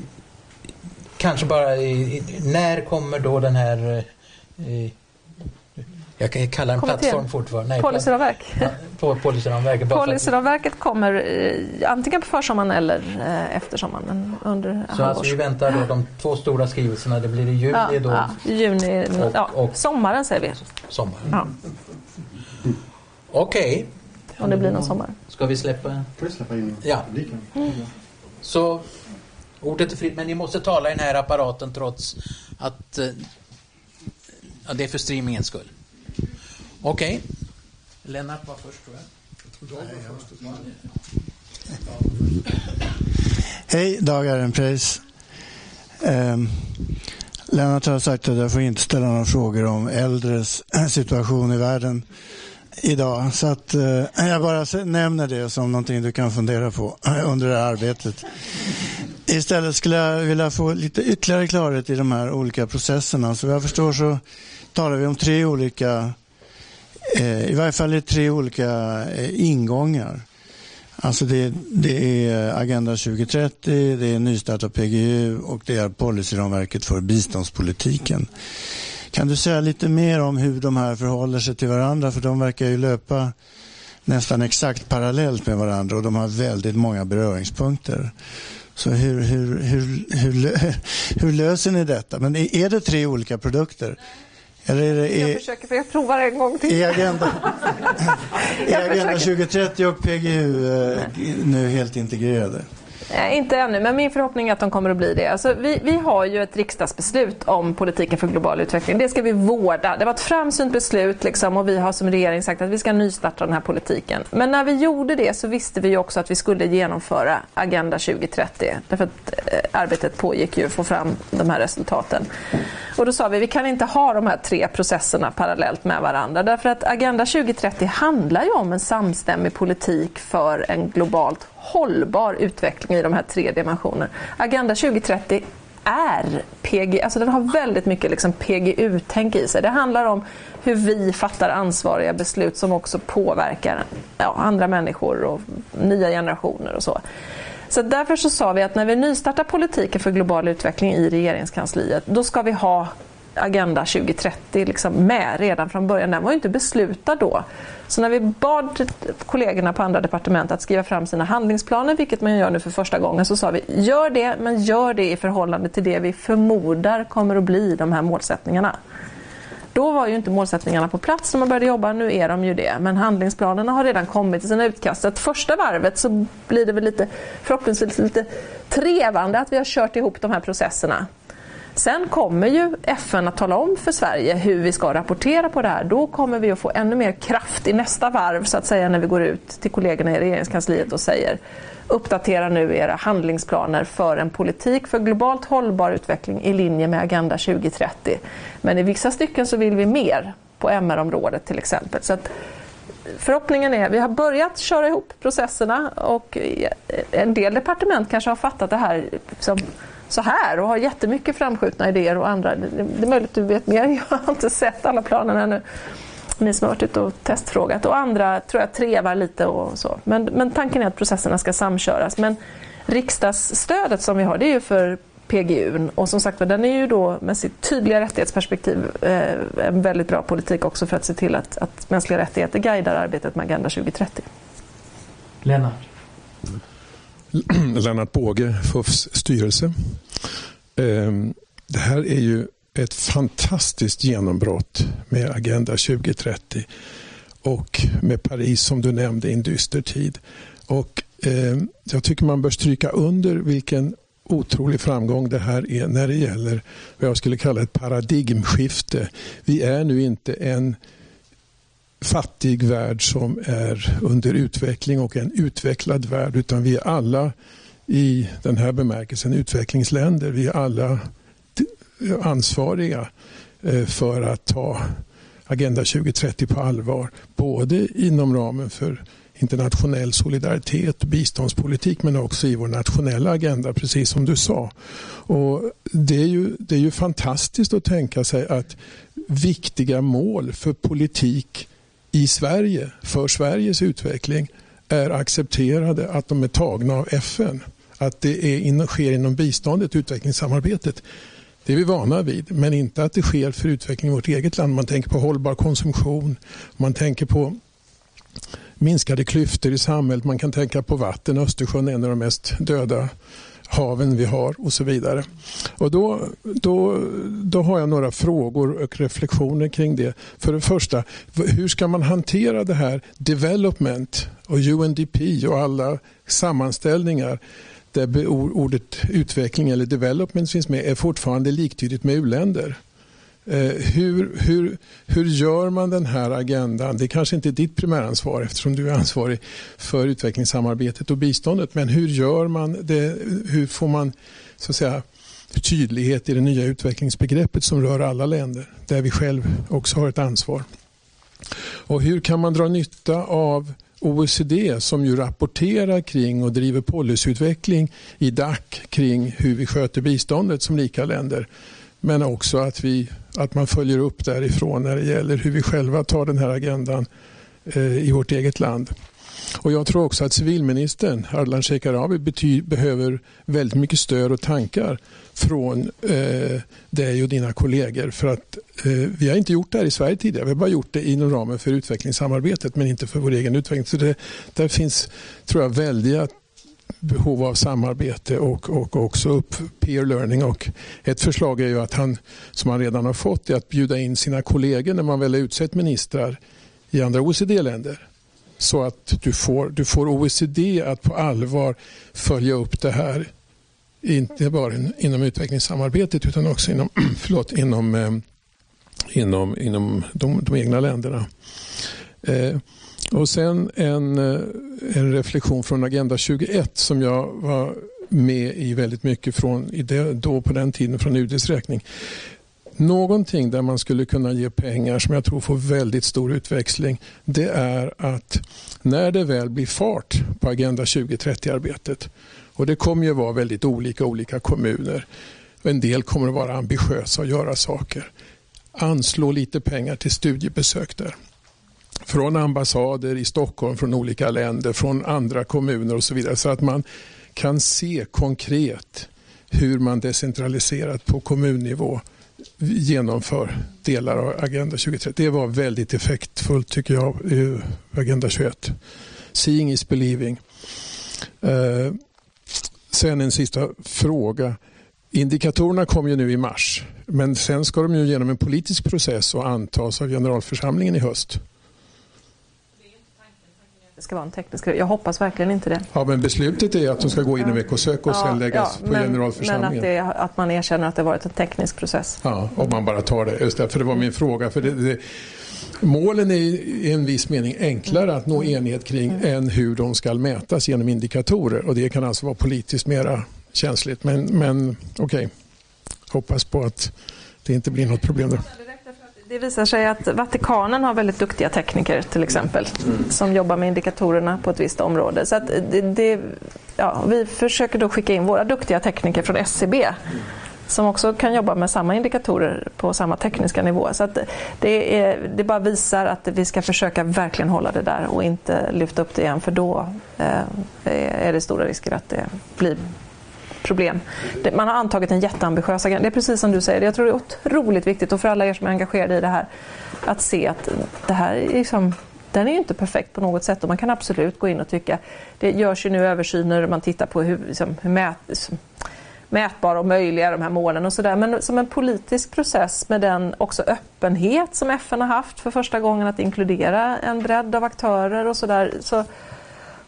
kanske bara eh, när kommer då den här eh, jag kan kalla den plattform fortfarande. Nej, Policyramverk. [LAUGHS] Ja, policyramverket. Policyramverket kommer eh, antingen på försommaren eller eh, efter sommaren. Under Så alltså vi väntar då de två stora skrivelserna, det blir i juli ja, då? Ja, juni, och, ja, och, sommaren säger vi. Sommaren. Ja. Okej. Okay. Om det blir någon sommar. Ska vi släppa? Får vi släppa in ja. Mm. Så ordet är fritt, men ni måste tala i den här apparaten trots att eh, ja, det är för streamingens skull. Okej. Okay. Lennart var först tror jag. Hej, Dag Ehrenpreis. Um, Lennart har sagt att jag får inte ställa några frågor om äldres [CLEARS THROAT] situation i världen idag. Så att, eh, jag bara nämner det som någonting du kan fundera på [LAUGHS] under det här arbetet. Istället skulle jag vilja få lite ytterligare klarhet i de här olika processerna. Så vad jag förstår så talar vi om tre olika, eh, i varje fall tre olika eh, ingångar. Alltså det, det, är Agenda 2030, det är nystart av PGU och det är policyramverket för biståndspolitiken. Kan du säga lite mer om hur de här förhåller sig till varandra? För de verkar ju löpa nästan exakt parallellt med varandra och de har väldigt många beröringspunkter. Så hur, hur, hur, hur, [LAUGHS] hur löser ni detta? Men är det tre olika produkter? Eller är det, är, jag försöker, för jag provar en gång till. Är Agenda, [LAUGHS] är agenda 2030 och PGU eh, nu helt integrerade? Nej, inte ännu, men min förhoppning är att de kommer att bli det. Alltså, vi, vi har ju ett riksdagsbeslut om politiken för global utveckling. Det ska vi vårda. Det var ett framsynt beslut liksom, och vi har som regering sagt att vi ska nystarta den här politiken. Men när vi gjorde det så visste vi också att vi skulle genomföra Agenda 2030. Därför att eh, arbetet pågick ju att få fram de här resultaten. Och då sa vi vi kan inte ha de här tre processerna parallellt med varandra. Därför att Agenda 2030 handlar ju om en samstämmig politik för en globalt hållbar utveckling i de här tre dimensionerna. Agenda 2030 är PG, alltså den har väldigt mycket liksom PGU-tänk i sig. Det handlar om hur vi fattar ansvariga beslut som också påverkar ja, andra människor och nya generationer och så. Så därför så sa vi att när vi nystartar politiken för global utveckling i regeringskansliet, då ska vi ha Agenda 2030 liksom med redan från början. Den var ju inte beslutad då. Så när vi bad kollegorna på andra departement att skriva fram sina handlingsplaner, vilket man gör nu för första gången, så sa vi gör det, men gör det i förhållande till det vi förmodar kommer att bli de här målsättningarna. Då var ju inte målsättningarna på plats när man började jobba, nu är de ju det. Men handlingsplanerna har redan kommit i sina utkast. Så att första varvet så blir det väl lite, förhoppningsvis lite trevande att vi har kört ihop de här processerna. Sen kommer ju FN att tala om för Sverige hur vi ska rapportera på det här. Då kommer vi att få ännu mer kraft i nästa varv så att säga när vi går ut till kollegorna i regeringskansliet och säger uppdatera nu era handlingsplaner för en politik för globalt hållbar utveckling i linje med Agenda 2030. Men i vissa stycken så vill vi mer på MR-området till exempel. Så att förhoppningen är, vi har börjat köra ihop processerna och en del departement kanske har fattat det här som så här och har jättemycket framskjutna idéer och andra. Det är möjligt att du vet mer, [LAUGHS] jag har inte sett alla planerna ännu. Ni som har varit ute och testfrågat och andra tror jag trevar lite och så. Men, men tanken är att processerna ska samköras. Men riksdagsstödet som vi har det är ju för PGU och som sagt den är ju då med sitt tydliga rättighetsperspektiv eh, en väldigt bra politik också för att se till att, att mänskliga rättigheter guidar arbetet med Agenda 2030. Lennart? [CLEARS THROAT] Lennart Båge, FUFs styrelse. Ehm, det här är ju ett fantastiskt genombrott med Agenda 2030 och med Paris som du nämnde i en dyster tid. Och, eh, jag tycker man bör stryka under vilken otrolig framgång det här är när det gäller vad jag skulle kalla ett paradigmskifte. Vi är nu inte en fattig värld som är under utveckling och en utvecklad värld utan vi är alla i den här bemärkelsen utvecklingsländer. Vi är alla ansvariga eh, för att ta Agenda 2030 på allvar. Både inom ramen för internationell solidaritet och biståndspolitik men också i vår nationella agenda, precis som du sa. Och det, är ju, det är ju fantastiskt att tänka sig att viktiga mål för politik i Sverige, för Sveriges utveckling, är accepterade, att de är tagna av FN. Att det är in, sker inom biståndet, utvecklingssamarbetet. Det är vi vana vid, men inte att det sker för utveckling i vårt eget land. Man tänker på hållbar konsumtion, man tänker på minskade klyftor i samhället, man kan tänka på vatten. Östersjön är en av de mest döda haven vi har och så vidare. Och då, då, då har jag några frågor och reflektioner kring det. För det första, hur ska man hantera det här development och UNDP och alla sammanställningar där ordet utveckling eller development finns med är fortfarande liktydigt med uländer. Eh, hur, hur, hur gör man den här agendan? Det kanske inte är ditt primäransvar eftersom du är ansvarig för utvecklingssamarbetet och biståndet. Men hur gör man det? Hur får man så att säga, tydlighet i det nya utvecklingsbegreppet som rör alla länder där vi själv också har ett ansvar? Och hur kan man dra nytta av OECD som ju rapporterar kring och driver policyutveckling i DAC kring hur vi sköter biståndet som lika länder. Men också att, vi, att man följer upp därifrån när det gäller hur vi själva tar den här agendan eh, i vårt eget land. Och Jag tror också att civilministern Ardalan Shekarabi behöver väldigt mycket stöd och tankar från eh, dig och dina kollegor. För att eh, Vi har inte gjort det här i Sverige tidigare. Vi har bara gjort det inom ramen för utvecklingssamarbetet men inte för vår egen utveckling. Så det, där finns tror jag väldiga behov av samarbete och, och också upp peer learning. Och ett förslag är ju att han, som han redan har fått, är att bjuda in sina kollegor när man väl har utsett ministrar i andra OECD-länder så att du får, du får OECD att på allvar följa upp det här. Inte bara inom utvecklingssamarbetet utan också inom, [CLEARS THROAT] förlåt, inom, eh, inom, inom de, de egna länderna. Eh, och sen en, eh, en reflektion från Agenda 21 som jag var med i väldigt mycket från, i det, då på den tiden från UDs räkning. Någonting där man skulle kunna ge pengar som jag tror får väldigt stor utväxling det är att när det väl blir fart på Agenda 2030-arbetet och det kommer ju vara väldigt olika olika kommuner. En del kommer att vara ambitiösa och göra saker. Anslå lite pengar till studiebesök där. Från ambassader i Stockholm, från olika länder, från andra kommuner och så vidare. Så att man kan se konkret hur man decentraliserat på kommunnivå genomför delar av Agenda 2030. Det var väldigt effektfullt tycker jag, i Agenda 21. Seeing is believing. Eh, sen en sista fråga. Indikatorerna kom ju nu i mars, men sen ska de ju genom en politisk process och antas av generalförsamlingen i höst. Det ska vara en teknisk Jag hoppas verkligen inte det. Ja, men beslutet är att de ska gå in i Vecosök och ja, sen läggas ja, på men, generalförsamlingen. Men att, det, att, man erkänner att det varit en teknisk process. Ja, om man bara tar det. Just det, för det var min fråga. För det, det, målen är i en viss mening enklare att nå enighet kring mm. än hur de ska mätas genom indikatorer. Och det kan alltså vara politiskt mera känsligt. Men, men okej, okay. hoppas på att det inte blir något problem där. Det visar sig att Vatikanen har väldigt duktiga tekniker till exempel mm. som jobbar med indikatorerna på ett visst område. Så det, det, ja, vi försöker då skicka in våra duktiga tekniker från SCB som också kan jobba med samma indikatorer på samma tekniska nivå. Så det, är, det bara visar att vi ska försöka verkligen hålla det där och inte lyfta upp det igen för då eh, är det stora risker att det blir problem. Man har antagit en jätteambitiös agenda. Det är precis som du säger, jag tror det är otroligt viktigt och för alla er som är engagerade i det här att se att det här är liksom den är ju inte perfekt på något sätt och man kan absolut gå in och tycka det görs ju nu översyner man tittar på hur, liksom, hur mät, liksom, mätbara och möjliga de här målen och sådär. Men som en politisk process med den också öppenhet som FN har haft för första gången att inkludera en bredd av aktörer och sådär. Så,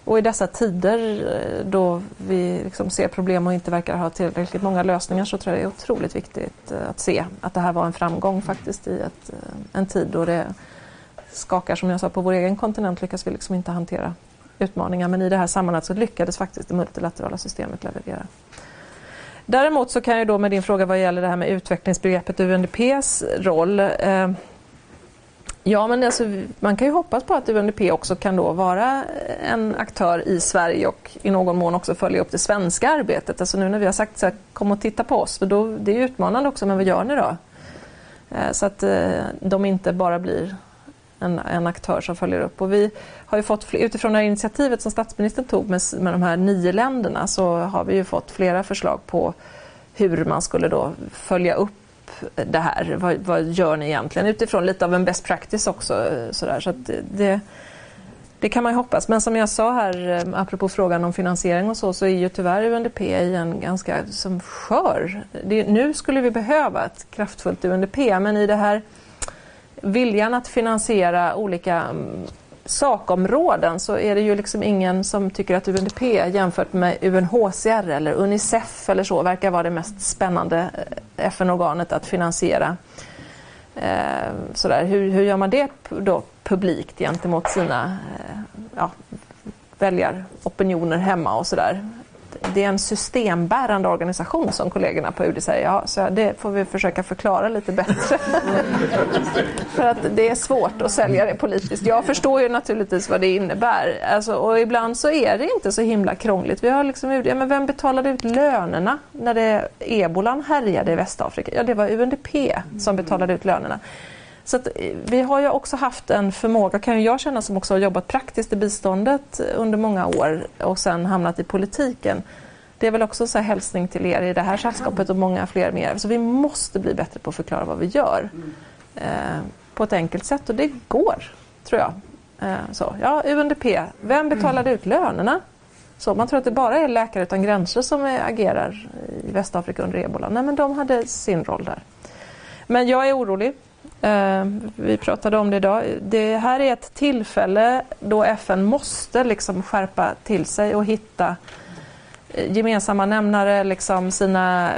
och i dessa tider eh, då vi liksom ser problem och inte verkar ha tillräckligt många lösningar så tror jag det är otroligt viktigt eh, att se att det här var en framgång faktiskt i ett, eh, en tid då det skakar som jag sa på vår egen kontinent lyckas vi liksom inte hantera utmaningar men i det här sammanhanget så lyckades faktiskt det multilaterala systemet leverera. Däremot så kan jag då med din fråga vad gäller det här med utvecklingsbegreppet UNDPs roll eh, Ja, men alltså, man kan ju hoppas på att UNDP också kan då vara en aktör i Sverige och i någon mån också följa upp det svenska arbetet. Alltså nu när vi har sagt så här, kom och titta på oss, för då, det är utmanande också, men vad gör ni då? Eh, så att eh, de inte bara blir en, en, aktör som följer upp. Och vi har ju fått, utifrån det här initiativet som statsministern tog med, med de här nio länderna så har vi ju fått flera förslag på hur man skulle då följa upp det här. Vad, vad gör ni egentligen? Utifrån lite av en best practice också. Eh, sådär. Så det, det kan man ju hoppas. Men som jag sa här, eh, apropå frågan om finansiering och så, så är ju tyvärr UNDP i en ganska som skör. Det, nu skulle vi behöva ett kraftfullt UNDP, men i det här viljan att finansiera olika mm, sakområden så är det ju liksom ingen som tycker att UNDP jämfört med UNHCR eller Unicef eller så verkar vara det mest spännande eh, FN-organet att finansiera. Eh, sådär. Hur, hur gör man det då publikt gentemot sina eh, ja, väljaropinioner hemma och sådär? Det är en systembärande organisation som kollegorna på UD säger. Ja, så det får vi försöka förklara lite bättre. [LAUGHS] För att det är svårt att sälja det politiskt. Jag förstår ju naturligtvis vad det innebär. Alltså, och ibland så är det inte så himla krångligt. Vi har liksom UD, ja, men vem betalade ut lönerna när det, ebolan härjade i Västafrika? Ja, det var UNDP som betalade ut lönerna. Så att, eh, vi har ju också haft en förmåga, kan ju jag känna som också har jobbat praktiskt i biståndet under många år och sen hamnat i politiken. Det är väl också så här hälsning till er i det här sällskapet och många fler med er. Så vi måste bli bättre på att förklara vad vi gör eh, på ett enkelt sätt och det går, tror jag. Eh, så, ja, UNDP, vem betalade ut lönerna? Så man tror att det bara är Läkare utan gränser som agerar i Västafrika under ebola. Nej, men de hade sin roll där. Men jag är orolig vi pratade om det idag. Det här är ett tillfälle då FN måste liksom skärpa till sig och hitta eh, gemensamma nämnare, liksom sina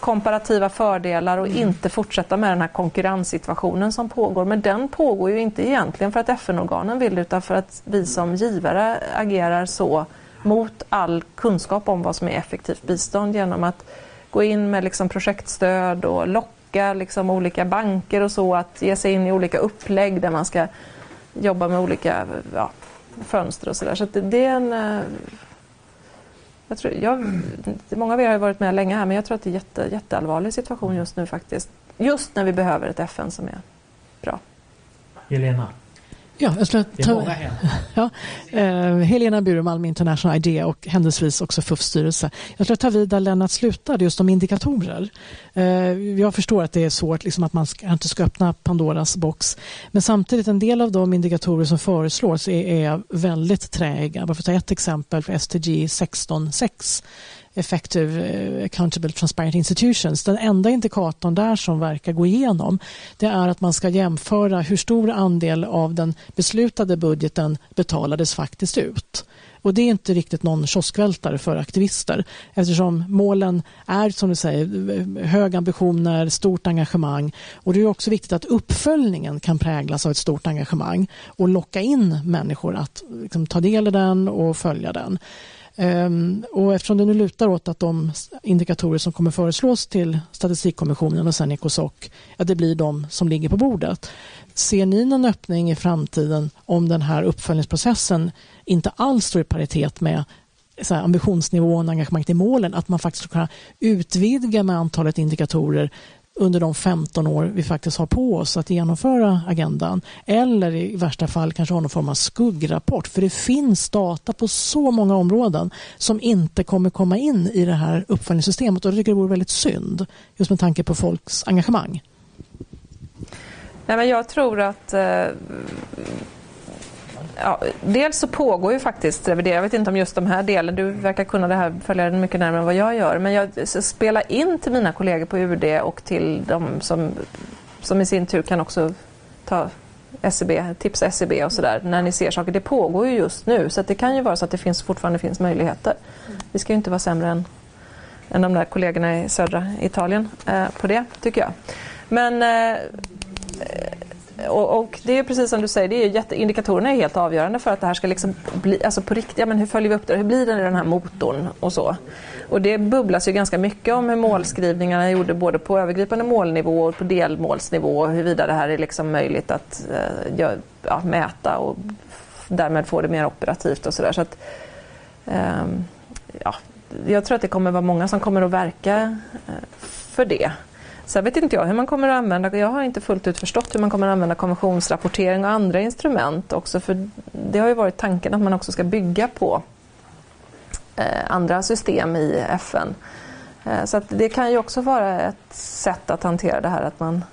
komparativa fördelar och inte fortsätta med den här konkurrenssituationen som pågår. Men den pågår ju inte egentligen för att FN-organen vill utan för att vi som givare agerar så mot all kunskap om vad som är effektivt bistånd genom att gå in med liksom projektstöd och locka locka liksom olika banker och så att ge sig in i olika upplägg där man ska jobba med olika ja, fönster och sådär. Så, så det, är en... Eh, jag tror, jag, många av er har varit med länge här men jag tror att det är en jätte, jätteallvarlig situation just nu faktiskt. Just när vi behöver ett FN som är bra. Helena? Ja, jag skulle ta, [LAUGHS] ja, eh, Helena Buremalm, International Idea och händelsevis också FUF-styrelse. Jag skulle ta vid där Lennart slutade, just om indikatorer. Eh, jag förstår att det är svårt liksom, att man ska, inte ska öppna Pandoras box. Men samtidigt, en del av de indikatorer som föreslås är, är väldigt träiga. Bara för att ta ett exempel för STG 16.6 Effective eh, Accountable Transparent Institutions. Den enda indikatorn där som verkar gå igenom det är att man ska jämföra hur stor andel av den beslutade budgeten betalades faktiskt ut. Och det är inte riktigt någon kioskvältare för aktivister eftersom målen är som du säger höga ambitioner, stort engagemang och det är också viktigt att uppföljningen kan präglas av ett stort engagemang och locka in människor att liksom, ta del i den och följa den. Ehm, och eftersom det nu lutar åt att de indikatorer som kommer föreslås till Statistikkommissionen och sen Ecosoc, att det blir de som ligger på bordet. Ser ni någon öppning i framtiden om den här uppföljningsprocessen inte alls står i paritet med så ambitionsnivån och engagemanget i målen, att man faktiskt ska kunna utvidga med antalet indikatorer under de 15 år vi faktiskt har på oss att genomföra agendan. Eller i värsta fall kanske ha någon form av skuggrapport. För det finns data på så många områden som inte kommer komma in i det här uppföljningssystemet. Och det tycker jag vore väldigt synd. Just med tanke på folks engagemang. Nej, men jag tror att eh, ja, dels så pågår ju faktiskt revidering. Jag vet inte om just de här delen, du verkar kunna det här, följa den mycket närmare än vad jag gör. Men jag spelar in till mina kollegor på UD och till de som, som i sin tur kan också ta SCB, tipsa SCB och sådär när ni ser saker. Det pågår ju just nu så det kan ju vara så att det finns, fortfarande finns möjligheter. Vi ska ju inte vara sämre än, än de där kollegorna i södra Italien eh, på det tycker jag. Men eh, och, och, det är precis som du säger, det är jätte, indikatorerna är helt avgörande för att det här ska liksom bli, alltså på riktigt, ja, men hur följer vi upp det, hur blir det i den här motorn och så. Och det bubblas ju ganska mycket om hur målskrivningarna gjorde både på övergripande målnivå och på delmålsnivå och huruvida det här är liksom möjligt att uh, ja, mäta och därmed få det mer operativt och sådär. Så att, um, ja, jag tror att det kommer vara många som kommer att verka eh, för det. Sen vet inte jag hur man kommer att använda, jag har inte fullt ut förstått hur man kommer att använda konventionsrapportering och andra instrument också för det har ju varit tanken att man också ska bygga på eh, andra system i FN. Eh, så det kan ju också vara ett sätt att hantera det här att man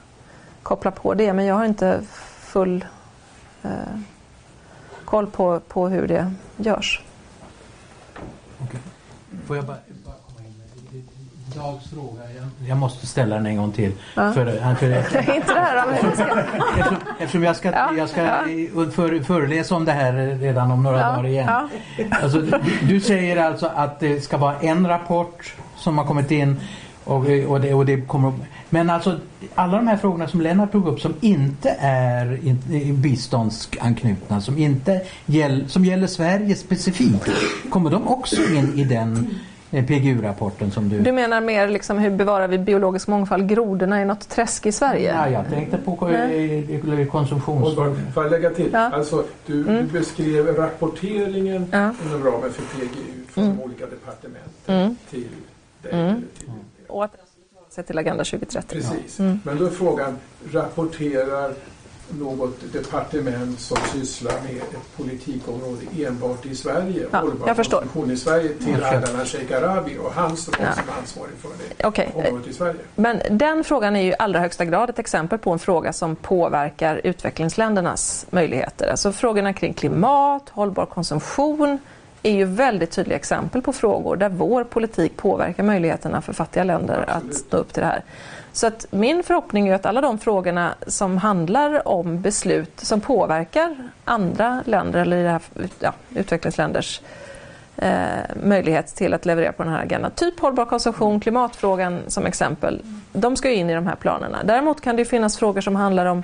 kopplar på det men jag har inte full eh, koll på, på hur det görs. Okay. Får jag bara Dags fråga, jag, jag, måste ställa den en gång till. Ja. För, för, [LAUGHS] inte det här eftersom, eftersom jag ska, ja, jag ska ja. för, föreläsa om det här redan om några ja, dagar igen. Ja. Alltså, du, du, säger alltså att det ska vara en rapport som har kommit in och, och, det, och det kommer Men alltså alla de här frågorna som Lennart tog upp som inte är biståndsanknutna, som, inte gäll, som gäller Sverige specifikt, kommer de också in i den PGU-rapporten som du... Du menar mer liksom hur bevarar vi biologisk mångfald, grodorna i något träsk i Sverige? Ja, jag tänkte på konsumtions... Får jag lägga till? Ja. Alltså, du, mm. du beskrev rapporteringen ja. inom ramen för PGU från mm. de olika departementen mm. till dig. Mm. Till och att sig till Agenda 2030. Precis. Mm. Men då är frågan, rapporterar något departement som sysslar med ett politikområde enbart i Sverige, ja, jag förstår. i Sverige till Ardalan Shekarabi och hans roll ja. som ansvarig för det okay. området i Sverige. Men den frågan är ju i allra högsta grad ett exempel på en fråga som påverkar utvecklingsländernas möjligheter. Alltså frågorna kring klimat, hållbar konsumtion är ju väldigt tydliga exempel på frågor där vår politik påverkar möjligheterna för fattiga länder Absolut. att stå upp till det här. Så att min förhoppning är att alla de frågorna som handlar om beslut som påverkar andra länder eller i det här, ja, utvecklingsländers eh, möjlighet till att leverera på den här agendan. Typ hållbar konsumtion, klimatfrågan som exempel. De ska in i de här planerna. Däremot kan det finnas frågor som handlar om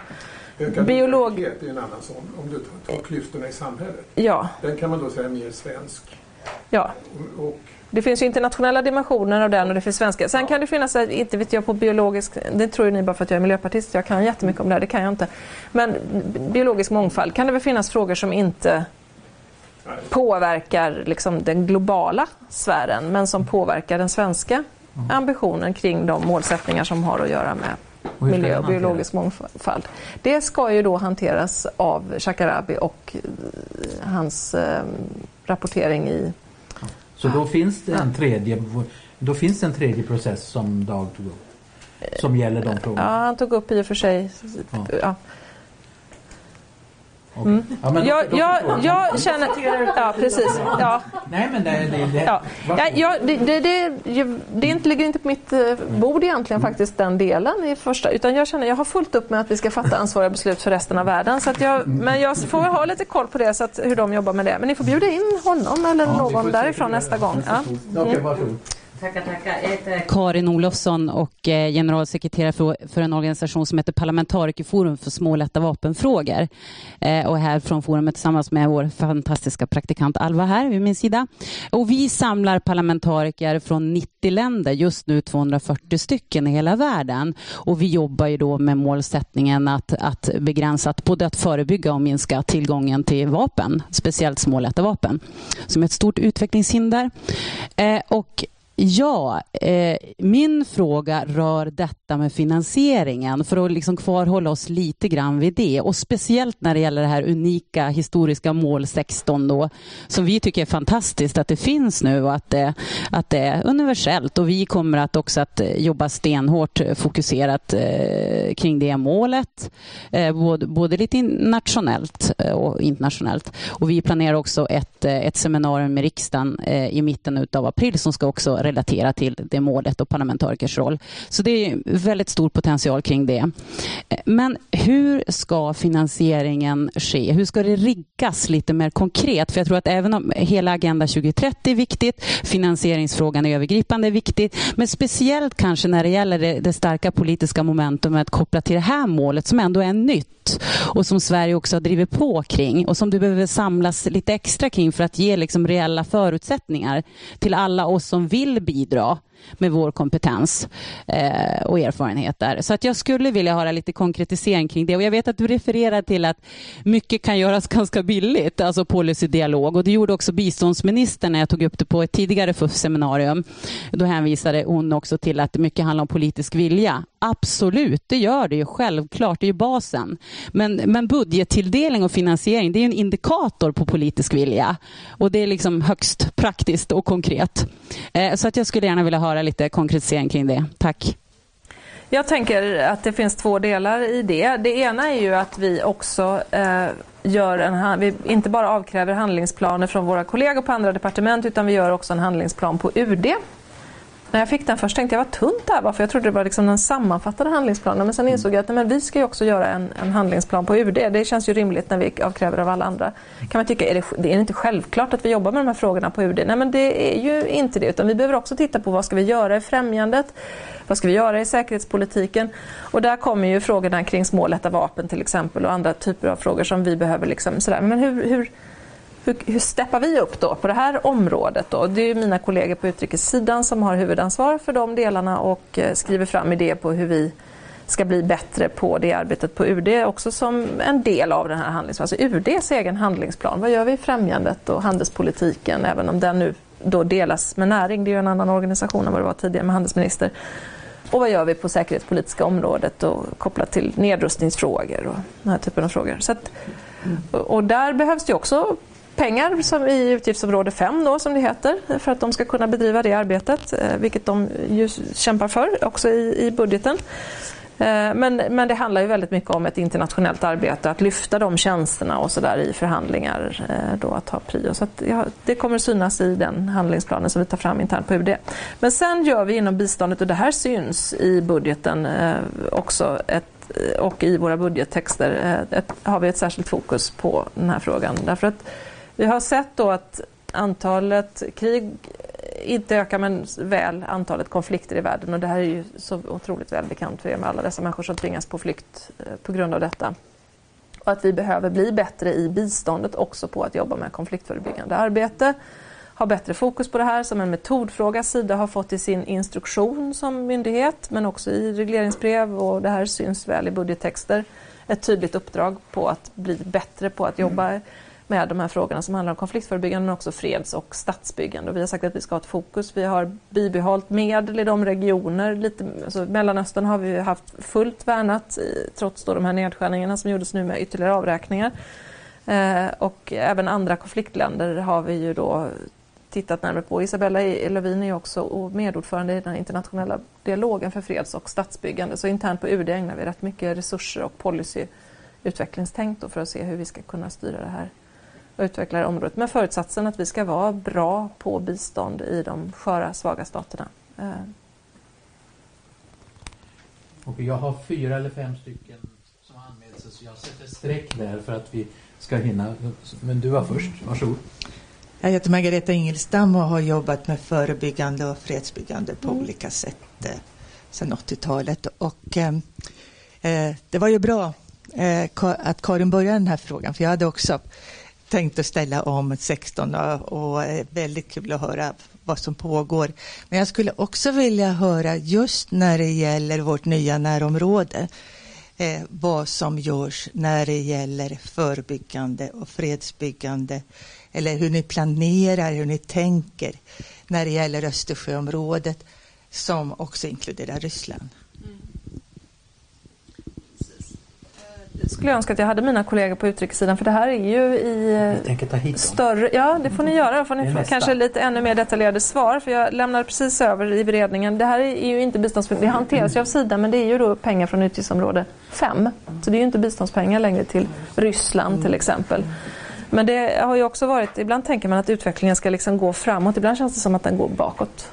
Ökad biolog... är en annan sån, om du tar klyftorna i samhället. Ja. Den kan man då säga är mer svensk. Ja. Och, det finns ju internationella dimensioner av den och det finns svenska. Sen kan det finnas, inte vet jag på biologisk, det tror ju ni bara för att jag är miljöpartist, jag kan jättemycket om det här, det kan jag inte. Men biologisk mångfald, kan det väl finnas frågor som inte påverkar liksom den globala sfären men som påverkar den svenska ambitionen kring de målsättningar som har att göra med miljö och biologisk mångfald. Det ska ju då hanteras av Shakarabi och eh, hans eh, rapportering i så då finns det en tredje, då finns en tredje process som Dag tog upp. Som gäller de frågorna. Ja, han tog upp i och för sig. Ja. Mm. Ja, men jag, då, jag, jag känner... Ja, precis. Ja. Nej, men det... det, det ja. Ja, det, det, det, det inte, ligger inte på mitt eh, bord egentligen faktiskt den delen i första. Utan jag känner jag har fullt upp med att vi ska fatta ansvariga beslut för resten av världen. Så att jag, men jag får ha lite koll på det, så att, hur de jobbar med det. Men ni får bjuda in honom eller ja, någon därifrån nästa gång. Ja. Mm. Tackar, tackar. Jag heter Karin Olofsson och är generalsekreterare för, för en organisation som heter Parlamentarikerforum för små och lätta vapenfrågor. Eh, och är här från forumet tillsammans med vår fantastiska praktikant Alva här vid min sida. Och vi samlar parlamentariker från 90 länder, just nu 240 stycken i hela världen. Och vi jobbar ju då med målsättningen att, att begränsa, att både att förebygga och minska tillgången till vapen, speciellt små och lätta vapen, som är ett stort utvecklingshinder. Eh, och Ja, eh, min fråga rör detta med finansieringen för att liksom kvarhålla oss lite grann vid det. Och speciellt när det gäller det här unika historiska mål 16 då som vi tycker är fantastiskt att det finns nu och att det, att det är universellt. Och vi kommer att också att eh, jobba stenhårt eh, fokuserat eh, kring det målet eh, både, både lite nationellt eh, och internationellt. Och vi planerar också ett, ett seminarium med riksdagen eh, i mitten av april som ska också relatera till det målet och parlamentarikers roll. Så det är väldigt stor potential kring det. Men hur ska finansieringen ske? Hur ska det riggas lite mer konkret? För jag tror att även om hela Agenda 2030 är viktigt, finansieringsfrågan är övergripande är viktigt, men speciellt kanske när det gäller det, det starka politiska momentumet kopplat till det här målet som ändå är nytt och som Sverige också har drivit på kring och som du behöver samlas lite extra kring för att ge liksom reella förutsättningar till alla oss som vill bidra med vår kompetens eh, och erfarenheter. Så att jag skulle vilja höra lite konkretisering kring det. Och jag vet att du refererar till att mycket kan göras [LAUGHS] ganska billigt, alltså policydialog. Och det gjorde också biståndsministern när jag tog upp det på ett tidigare FUF-seminarium. Då hänvisade hon också till att mycket handlar om politisk vilja. Absolut, det gör det ju självklart, det är ju basen. Men, men budgettilldelning och finansiering, det är en indikator på politisk vilja. Och det är liksom högst praktiskt och konkret. Eh, så att jag skulle gärna vilja höra lite konkretisering kring det. Tack. Jag tänker att det finns två delar i det. Det ena är ju att vi också eh, gör en, vi inte bara avkräver handlingsplaner från våra kollegor på andra departement utan vi gör också en handlingsplan på UD när jag fick den först tänkte jag vad tunt det här var för jag trodde det var liksom den sammanfattade handlingsplanen men sen mm. insåg jag att nej, men vi ska ju också göra en, en, handlingsplan på UD. Det känns ju rimligt när vi avkräver av alla andra. Kan man tycka, är det, det är inte självklart att vi jobbar med de här frågorna på UD? Nej men det är ju inte det utan vi behöver också titta på vad ska vi göra i främjandet? Vad ska vi göra i säkerhetspolitiken? Och där kommer ju frågorna kring små lätta vapen till exempel och andra typer av frågor som vi behöver liksom sådär. Men hur, hur hur, hur steppar vi upp då på det här området? Då? Det är mina kollegor på utrikessidan som har huvudansvar för de delarna och eh, skriver fram idéer på hur vi ska bli bättre på det arbetet på UD också som en del av den här handlingsplanen. Alltså UDs egen handlingsplan. Vad gör vi i främjandet och handelspolitiken även om den nu då delas med näring. Det är ju en annan organisation än vad det var tidigare med handelsminister. Och vad gör vi på säkerhetspolitiska området och kopplat till nedrustningsfrågor och den här typen av frågor. Så att, och där behövs det också pengar som i utgiftsområde 5 då, som det heter för att de ska kunna bedriva det arbetet, eh, vilket de ju kämpar för också i, i budgeten. Eh, men, men det handlar ju väldigt mycket om ett internationellt arbete, att lyfta de tjänsterna och så där i förhandlingar, eh, då att ha prio. Så att, ja, det kommer synas i den handlingsplanen som vi tar fram internt på UD. Men sen gör vi inom biståndet, och det här syns i budgeten också, ett och i våra budgettexter ett, har vi ett särskilt fokus på den här frågan. Därför att vi har sett då att antalet krig inte ökar men väl antalet konflikter i världen och det här är ju så otroligt välbekant för er med alla dessa människor som tvingas på flykt eh, på grund av detta. Och att vi behöver bli bättre i biståndet också på att jobba med konfliktförebyggande arbete. Ha bättre fokus på det här som en metodfråga. Sida har fått i sin instruktion som myndighet men också i regleringsbrev och det här syns väl i budgettexter. Ett tydligt uppdrag på att bli bättre på att jobba mm med de här frågorna som handlar om konfliktförebyggande men också freds och statsbyggande. Och vi har sagt att vi ska ha ett fokus. Vi har bibehållit medel i de regioner, lite, alltså Mellanöstern har vi haft fullt värnat i, trots då de här nedskärningarna som gjordes nu med ytterligare avräkningar. Eh, och även andra konfliktländer har vi ju då tittat närmare på. Isabella e- Lövin är också medordförande i den internationella dialogen för freds och statsbyggande. Så internt på UD ägnar vi rätt mycket resurser och policyutvecklingstänk för att se hur vi ska kunna styra det här och utveckla det området med förutsatsen att vi ska vara bra på bistånd i de sköra, svaga staterna. Eh, Och jag har fyra eller fem stycken som har anmält sig så jag sätter streck där för att vi ska hinna. Men du var först, varsågod. Jag heter Margareta Ingelstam och har jobbat med förebyggande och fredsbyggande på mm. olika sätt eh, sedan 80-talet. Och, eh, eh, det var ju bra eh, att Karin började den här frågan för jag hade också tänkt att ställa om 16 och, och väldigt kul att höra vad som pågår. Men jag skulle också vilja höra just när det gäller vårt nya närområde eh, vad som görs när det gäller förebyggande och fredsbyggande eller hur ni planerar, hur ni tänker när det gäller Östersjöområdet som också inkluderar Ryssland. Mm skulle önska att jag hade mina kollegor på utrikessidan för det här är ju i större... Ja, det får ni göra. Då får ni få kanske lite ännu mer detaljerade svar för jag lämnade precis över i beredningen. Det här är ju inte biståndspengar, det hanteras ju av Sida men det är ju då pengar från utgiftsområde 5. Så det är ju inte biståndspengar längre till Ryssland till exempel. Men det har ju också varit, ibland tänker man att utvecklingen ska liksom gå framåt, ibland känns det som att den går bakåt.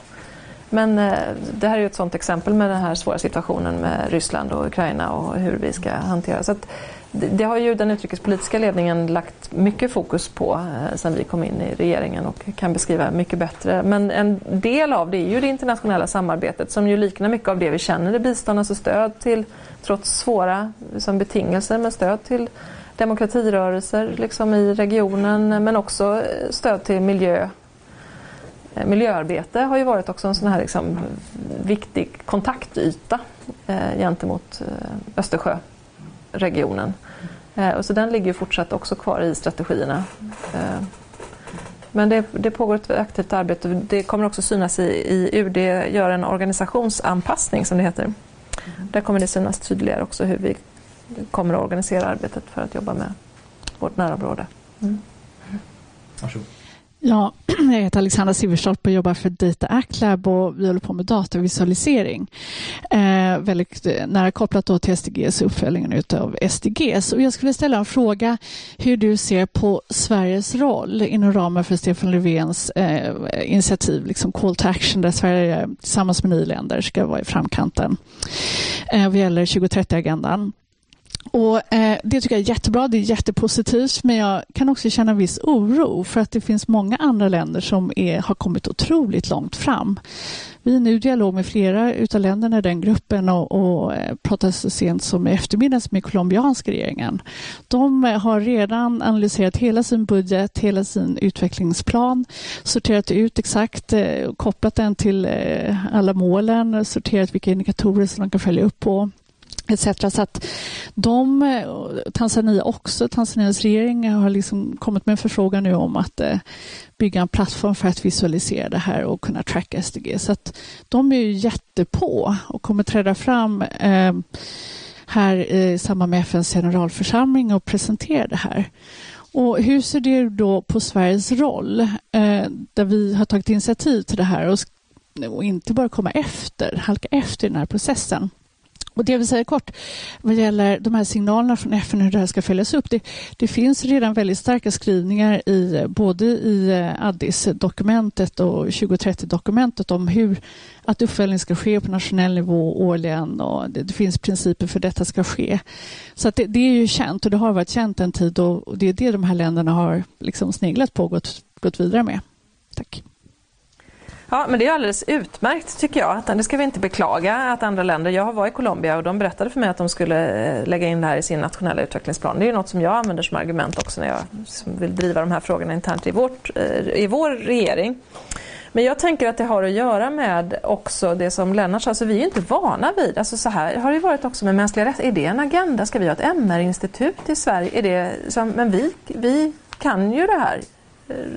Men eh, det här är ju ett sådant exempel med den här svåra situationen med Ryssland och Ukraina och hur vi ska hantera. Så det, det, har ju den utrikespolitiska ledningen lagt mycket fokus på eh, sedan vi kom in i regeringen och kan beskriva mycket bättre. Men en del av det är ju det internationella samarbetet som ju liknar mycket av det vi känner i bistånd, alltså stöd till, trots svåra liksom, betingelser, med stöd till demokratirörelser liksom, i regionen men också eh, stöd till miljö Eh, miljöarbete har ju varit också en sån här liksom viktig kontaktyta eh, gentemot eh, Östersjöregionen. Eh, och så den ligger ju fortsatt också kvar i strategierna. Eh, men det, det, pågår ett aktivt arbete. Det kommer också synas i, i UD gör en organisationsanpassning som det heter. Där kommer det synas tydligare också hur vi kommer att organisera arbetet för att jobba med vårt närområde. Mm. Varsågod. Ja, [CLEARS THROAT] jag heter Alexandra Silverstolpe och jobbar för Data Act Lab och vi håller på med datavisualisering. Eh, väldigt eh, nära kopplat då till SDGs uppföljningen av SDGs. Och jag skulle ställa en fråga hur du ser på Sveriges roll inom ramen för Stefan Löfvens eh, initiativ, liksom Call to Action, där Sverige tillsammans med nio länder ska vara i framkanten eh, vad gäller 2030-agendan. Och eh, Det tycker jag är jättebra, det är jättepositivt men jag kan också känna viss oro för att det finns många andra länder som är, har kommit otroligt långt fram. Vi är nu i dialog med flera utav länderna i den gruppen och, och eh, så sent som i eftermiddags med colombianska regeringen. De eh, har redan analyserat hela sin budget, hela sin utvecklingsplan, sorterat ut exakt, eh, kopplat den till eh, alla målen, sorterat vilka indikatorer som de kan följa upp på etc. Så att de, Tanzania också, Tanzanias regering har liksom kommit med en förfrågan nu om att eh, bygga en plattform för att visualisera det här och kunna tracka SDG. Så att de är ju jättepå och kommer träda fram eh, här i samband med FNs generalförsamling och presentera det här. Och hur ser det då på Sveriges roll eh, där vi har tagit initiativ till det här och, och inte bara komma efter, halka efter i den här processen? Och det vill säga kort, vad gäller de här signalerna från FN hur det här ska följas upp. Det, det finns redan väldigt starka skrivningar i både i eh, Addis-dokumentet och 2030-dokumentet om hur att uppföljning ska ske på nationell nivå årligen och det, det finns principer för detta ska ske. Så det, det, är ju känt och det har varit känt en tid och det är det de här länderna har liksom sneglat på och gått, gått vidare med. Tack. Ja, men det är alldeles utmärkt tycker jag. det ska vi inte beklaga att andra länder, jag har varit i Colombia och de berättade för mig att de skulle eh, lägga in det här i sin nationella utvecklingsplan. Det är något som jag använder som argument också när jag vill driva de här frågorna internt i, vårt, eh, i vår regering. Men jag tänker att det har att göra med också det som Lennart sa, alltså vi är inte vana vid, alltså så här har det varit också med mänskliga rättigheter. Är det en agenda? Ska vi ha ett MR-institut i Sverige? Är det som, men vi, vi kan ju det här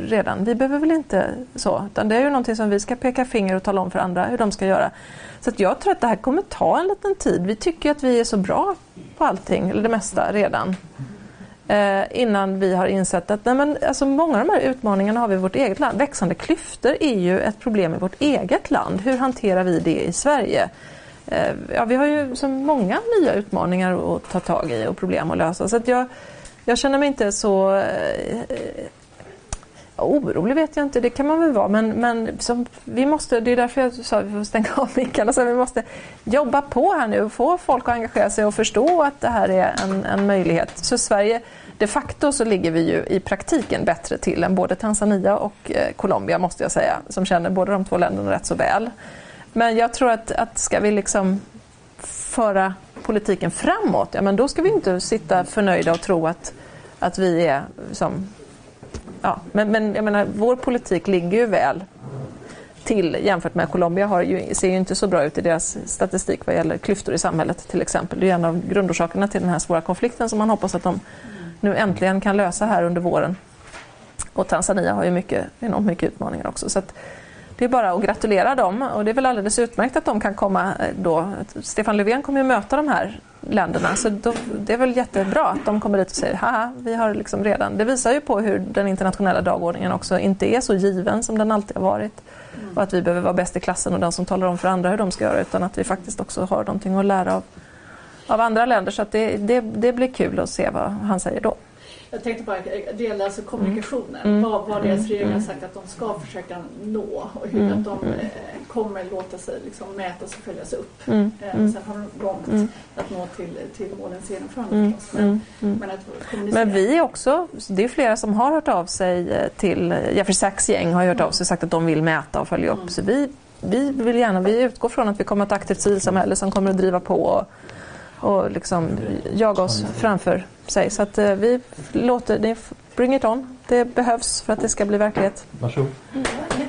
redan. Vi behöver väl inte så, utan det är ju någonting som vi ska peka finger och tala om för andra hur de ska göra. Så jag tror att det här kommer ta en liten tid. Vi tycker att vi är så bra på allting, eller det mesta redan. Eh, innan vi har insett att nej men, alltså många av de här utmaningarna har vi i vårt eget land. Växande klyftor är ju ett problem i vårt eget land. Hur hanterar vi det i Sverige? eh, ja, vi har ju så många nya utmaningar att ta tag i och problem att lösa. Så att jag, jag känner mig inte så eh, Orolig vet jag inte, det kan man väl vara. Men, men som, vi måste, det är därför jag sa att vi får stänga av mickarna. Alltså, vi måste jobba på här nu och få folk att engagera sig och förstå att det här är en, en möjlighet. Så Sverige, de facto så ligger vi ju i praktiken bättre till än både Tanzania och eh, Colombia måste jag säga. Som känner båda de två länderna rätt så väl. Men jag tror att, att ska vi liksom föra politiken framåt, ja men då ska vi inte sitta förnöjda och tro att, att vi är som ja, men, men jag menar, vår politik ligger ju väl till jämfört med Colombia har ju, ser ju inte så bra ut i deras statistik vad gäller klyftor i samhället till exempel. Det är en av grundorsakerna till den här svåra konflikten som man hoppas att de nu äntligen kan lösa här under våren. Och Tanzania har ju mycket, enormt mycket utmaningar också. Så det är bara att gratulera dem och det är väl alldeles utmärkt att de kan komma eh, då. Stefan Löfven kommer ju möta de här länderna så då, det är väl jättebra att de kommer dit och säger haha, vi har liksom redan. Det visar ju på hur den internationella dagordningen också inte är så given som den alltid har varit. Och att vi behöver vara bäst i klassen och den som talar om för andra hur de ska göra utan att vi faktiskt också har någonting att lära av, av andra länder. Så det, det, det blir kul att se vad han säger då. Jag tänkte bara, det gäller alltså kommunikationen. Mm. Vad, vad deras regering har mm. sagt att de ska försöka nå och hur mm. att de mm. eh, kommer låta sig liksom mätas och följas upp. Mm. Eh, sen har de långt mm. att nå till, till målens genomförande mm. Men, men, att men vi också, det är flera som har hört av sig eh, till Jeffrey Sachs gäng har hört av sig och sagt att de vill mäta och följa upp. Så vi, vi vill gärna, vi utgår från att vi kommer att ha ett aktivt civilsamhälle som kommer att driva på och, liksom jaga oss framför sig. Så att eh, vi låter det, bring it on. Det behövs för att det ska bli verklighet. Varsågod.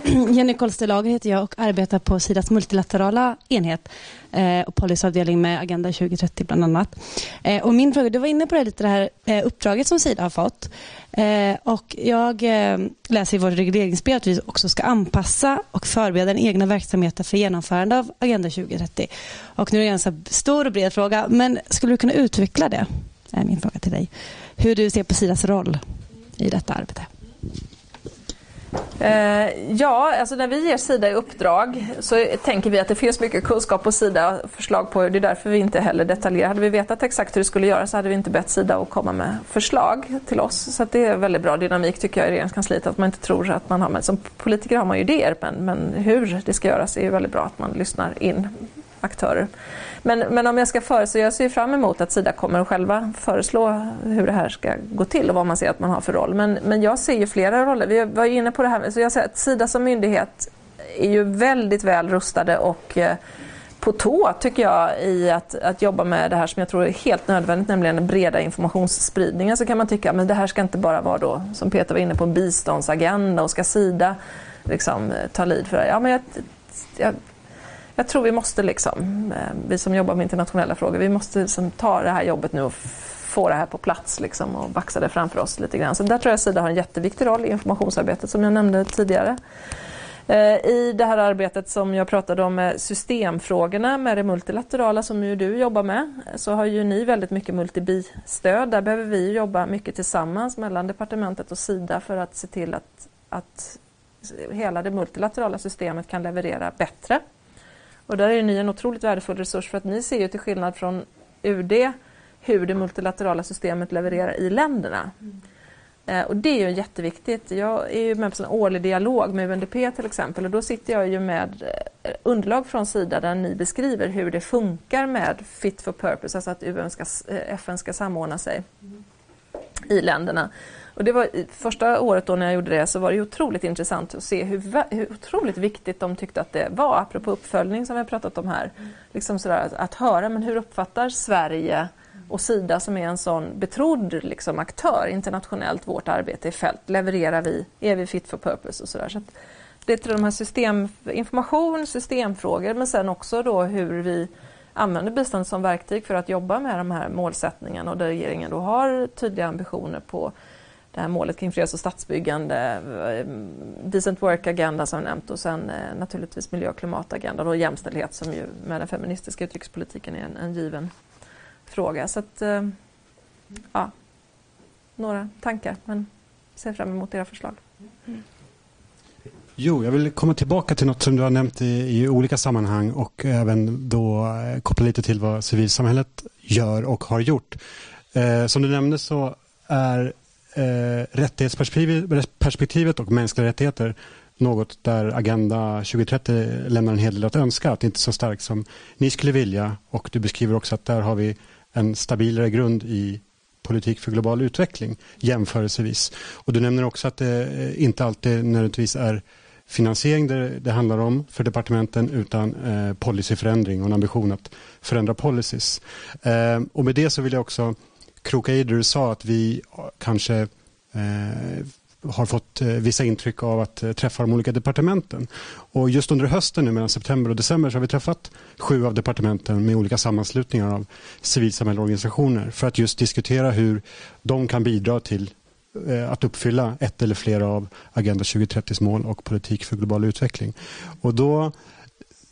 [CLEARS THROAT] Jenny Kolstelager heter jag och arbetar på Sidas multilaterala enhet eh, och policyavdelning med Agenda 2030 bland annat. Eh, och min fråga, du var inne på det lite det här eh, uppdraget som Sida har fått. Eh, och jag eh, läser i vårt regleringsbrev att vi också ska anpassa och förbereda den egna verksamheten för genomförande av Agenda 2030. Och nu är det en så stor och bred fråga, men skulle du kunna utveckla det? är min fråga till dig. Hur du ser på Sidas roll i detta arbete? Eh, ja, alltså när vi ger Sida i uppdrag så tänker vi att det finns mycket kunskap på Sida förslag på. Det är därför vi inte heller detaljerar. Hade vi vetat exakt hur det skulle göras så hade vi inte bett Sida att komma med förslag till oss. Så det är väldigt bra dynamik tycker jag i regeringskansliet att man inte tror att man har, men som politiker har man ju idéer men, men hur det ska göras är ju väldigt bra att man lyssnar in aktörer. Men, men om jag ska föreslå, jag ser fram emot att Sida kommer att själva föreslå hur det här ska gå till och vad man ser att man har för roll. Men, men jag ser ju flera roller. Vi var inne på det här, så jag säger att Sida som myndighet är ju väldigt väl rustade och eh, på tå tycker jag i att, att jobba med det här som jag tror är helt nödvändigt, nämligen den breda informationsspridningen. Så kan man tycka att det här ska inte bara vara då, som Peter var inne på, en biståndsagenda och ska Sida liksom, ta lid för det. Ja, men jag, jag jag tror vi måste, liksom, eh, vi som jobbar med internationella frågor, vi måste liksom ta det här jobbet nu och få det här på plats liksom, och baxa det framför oss lite grann. Så där tror jag Sida har en jätteviktig roll i informationsarbetet som jag nämnde tidigare. Eh, I det här arbetet som jag pratade om med systemfrågorna med det multilaterala som ju du jobbar med eh, så har ju ni väldigt mycket multibistöd. Där behöver vi jobba mycket tillsammans mellan departementet och Sida för att se till att, att hela det multilaterala systemet kan leverera bättre och där är ni en otroligt värdefull resurs för att ni ser ju till skillnad från UD hur det multilaterala systemet levererar i länderna. Mm. Eh, och det är ju jätteviktigt. Jag är ju med på en årlig dialog med UNDP till exempel och då sitter jag ju med eh, underlag från Sida där ni beskriver hur det funkar med Fit for Purpose, alltså att UN ska, eh, FN ska samordna sig mm. i länderna. Och det var, första året då när jag gjorde det så var det otroligt intressant att se hur, hur otroligt viktigt de tyckte att det var, apropå uppföljning som vi har pratat om här. Mm. Liksom sådär, att, att höra, men hur uppfattar Sverige och Sida som är en sån betrodd liksom, aktör internationellt vårt arbete i fält? Levererar vi? Är vi fit for purpose? och sådär. Så det är de här system, information, systemfrågor men sen också då hur vi använder bistånd som verktyg för att jobba med de här målsättningarna och där regeringen då har tydliga ambitioner på det här målet kring freds och statsbyggande, eh, decent work-agenda som nämnt och sen eh, naturligtvis miljö och klimatagenda och jämställdhet som ju med den feministiska utrikespolitiken är en, en given fråga. Så att, eh, ja, några tankar men ser fram emot era förslag. Mm. Jo, jag vill komma tillbaka till något som du har nämnt i, i olika sammanhang och även då koppla lite till vad civilsamhället gör och har gjort. Eh, som du nämnde så är eh, rättighetsperspektivet och mänskliga rättigheter något där Agenda 2030 lämnar en hel del att önska, att det inte är så starkt som ni skulle vilja. Och du beskriver också att där har vi en stabilare grund i politik för global utveckling jämförelsevis. Och du nämner också att det eh, inte alltid nödvändigtvis är finansiering det, det handlar om för departementen utan eh, policyförändring och en ambition att förändra policies. Eh, och med det så vill jag också kroka i det du sa att vi eh, kanske eh, har fått eh, vissa intryck av att eh, träffa de olika departementen. Och just under hösten nu mellan september och december så har vi träffat sju av departementen med olika sammanslutningar av civilsamhällesorganisationer för att just diskutera hur de kan bidra till eh, att uppfylla ett eller flera av Agenda 2030s mål och politik för global utveckling. Och då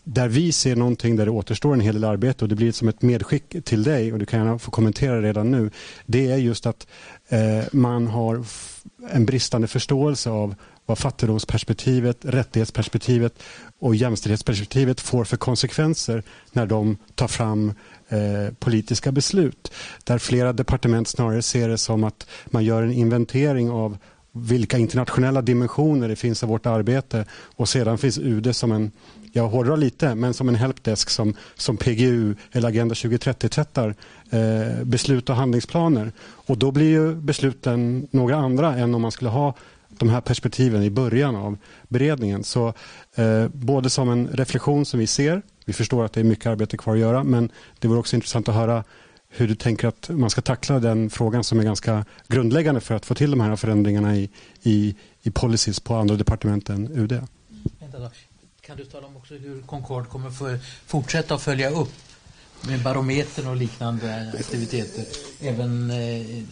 där vi ser någonting där det återstår en hel del arbete och det blir som ett medskick till dig och du kan gärna få kommentera redan nu. Det är just att eh, man har en bristande förståelse av vad fattigdomsperspektivet, rättighetsperspektivet och jämställdhetsperspektivet får för konsekvenser när de tar fram eh, politiska beslut. Där flera departement snarare ser det som att man gör en inventering av vilka internationella dimensioner det finns av vårt arbete och sedan finns UD som en, jag hårdrar lite, men som en helpdesk som, som PGU eller Agenda 2030 tvättar eh, beslut och handlingsplaner. Och då blir ju besluten några andra än om man skulle ha de här perspektiven i början av beredningen. Så eh, både som en reflektion som vi ser, vi förstår att det är mycket arbete kvar att göra, men det vore också intressant att höra hur du tänker att man ska tackla den frågan som är ganska grundläggande för att få till de här förändringarna i, i, i policies på andra departement än UD. Kan du tala om också hur Concord kommer för, fortsätta att följa upp med barometern och liknande aktiviteter, även eh,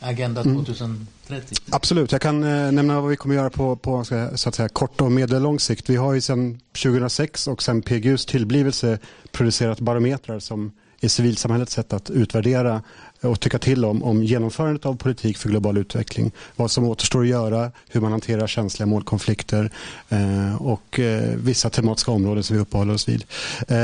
Agenda 2030? Mm. Absolut, jag kan eh, nämna vad vi kommer göra på, på så att säga, kort och medellång sikt. Vi har ju sedan 2006 och sedan PGUs tillblivelse producerat barometrar som är civilsamhällets sätt att utvärdera Eh, och tycka till om, om genomförandet av politik för global utveckling. Vad som återstår att göra, hur man hanterar känsliga målkonflikter eh, och eh, vissa tematiska områden som vi uppehåller oss vid. Eh,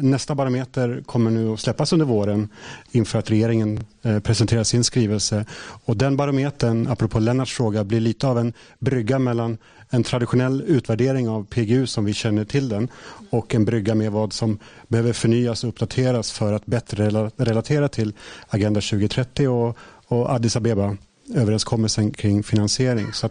nästa barometer kommer nu att släppas under våren inför att regeringen eh, presenterar sin skrivelse. Och den barometern, apropå Lennarts fråga, blir lite av en brygga mellan en traditionell utvärdering av PGU som vi känner till den och en brygga med vad som behöver förnyas och uppdateras för att bättre relatera till Agenda 2030 och, och Addis Abeba överenskommelsen kring finansiering. Så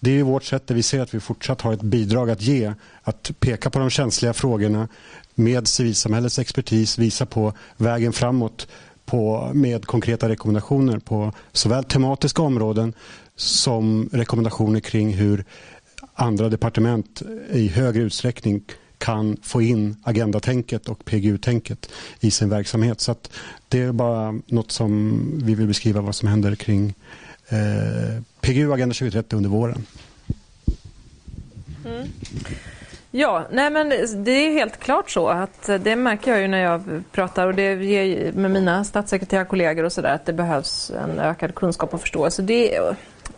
det är vårt sätt där vi ser att vi fortsatt har ett bidrag att ge. Att peka på de känsliga frågorna med civilsamhällets expertis, visa på vägen framåt på, med konkreta rekommendationer på såväl tematiska områden som rekommendationer kring hur andra departement i högre utsträckning kan få in agendatänket och PGU-tänket i sin verksamhet. Så det är bara något som vi vill beskriva vad som händer kring eh, PGU Agenda 2030 under våren. Mm. Ja, nej men det är helt klart så att det märker jag ju när jag pratar och det ger med mina statssekreterarkollegor och sådär att det behövs en ökad kunskap och förståelse. Det,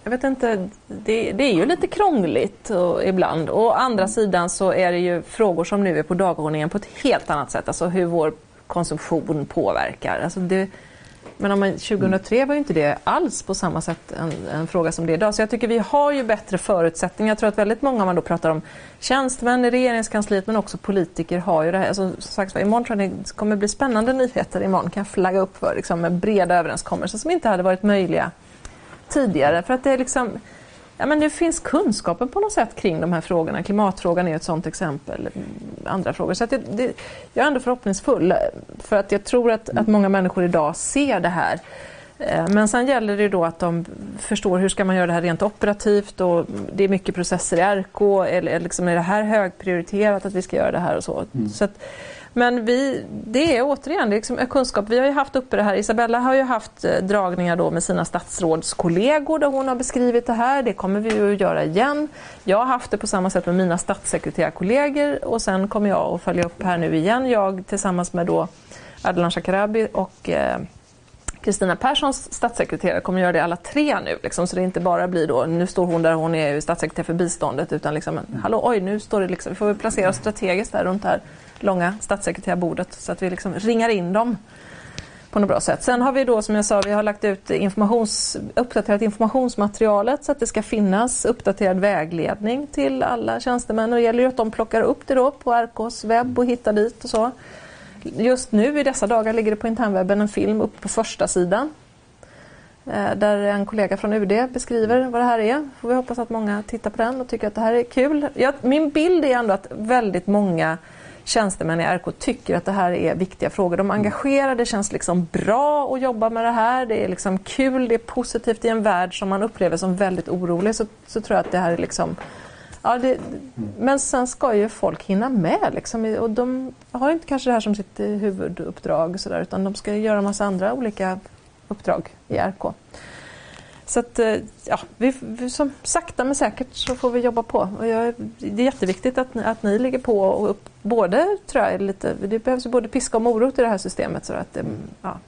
jag vet inte, det, det är ju lite krångligt och, ibland. Å andra sidan så är det ju frågor som nu är på dagordningen på ett helt annat sätt. Alltså hur vår konsumtion påverkar. Alltså det, men om man, 2003 var ju inte det alls på samma sätt en, en, fråga som det är idag. Så jag tycker vi har ju bättre förutsättningar. Jag tror att väldigt många, om man då pratar om tjänstemän i regeringskansliet men också politiker har ju det här. Alltså, som sagt, imorgon tror jag det kommer bli spännande nyheter. Imorgon kan jag flagga upp för liksom, med breda överenskommelser som inte hade varit möjliga tidigare. För att det är liksom ja, men det finns kunskapen på något sätt kring de här frågorna. Klimatfrågan är ett sådant exempel. Andra frågor. Så att det, det, jag är ändå förhoppningsfull för att jag tror att, att många människor idag ser det här. Eh, men sen gäller det då att de förstår hur ska man göra det här rent operativt och det är mycket processer i RK. Eller liksom är det här högprioriterat att vi ska göra det här och så. Mm. så att, men vi, det är återigen det är liksom kunskap. Vi har ju haft uppe det här. Isabella har ju haft eh, dragningar då med sina statsrådskollegor där hon har beskrivit det här. Det kommer vi ju att göra igen. Jag har haft det på samma sätt med mina statssekreterarkollegor och sen kommer jag att följa upp här nu igen. Jag tillsammans med då Ardalan Shekarabi och eh, Kristina Perssons statssekreterare kommer göra det alla tre nu. Liksom, så det inte bara blir då, nu står hon där hon är statssekreterare för biståndet, utan liksom, hallå, oj, nu står det liksom, vi får placera oss strategiskt där runt det här långa statssekreterarbordet så att vi liksom ringar in dem på något bra sätt. Sen har vi då som jag sa, vi har lagt ut informations, uppdaterat informationsmaterialet så att det ska finnas uppdaterad vägledning till alla tjänstemän. Och det gäller ju att de plockar upp det då på RKs webb och hittar dit och så. Just nu i dessa dagar ligger det på internwebben en film uppe på första sidan eh, där en kollega från UD beskriver vad det här är. Får vi hoppas att många tittar på den och tycker att det här är kul. Jag, min bild är ändå att väldigt många tjänstemän i RK tycker att det här är viktiga frågor. De är engagerade, det känns liksom bra att jobba med det här. Det är liksom kul, det är positivt i en värld som man upplever som väldigt orolig. Så, så tror jag att det här är liksom Ja, det, men sen ska ju folk hinna med liksom, och de har inte kanske det här som sitt eh, huvuduppdrag så där, utan de ska göra en massa andra olika uppdrag i RK. Så att, eh, ja, vi, vi, som, sakta men säkert så får vi jobba på. Och jag, det är jätteviktigt att, att ni ligger på och upp, både, tror jag, lite, det behövs både piska och morot i det här systemet. Så att, eh, ja,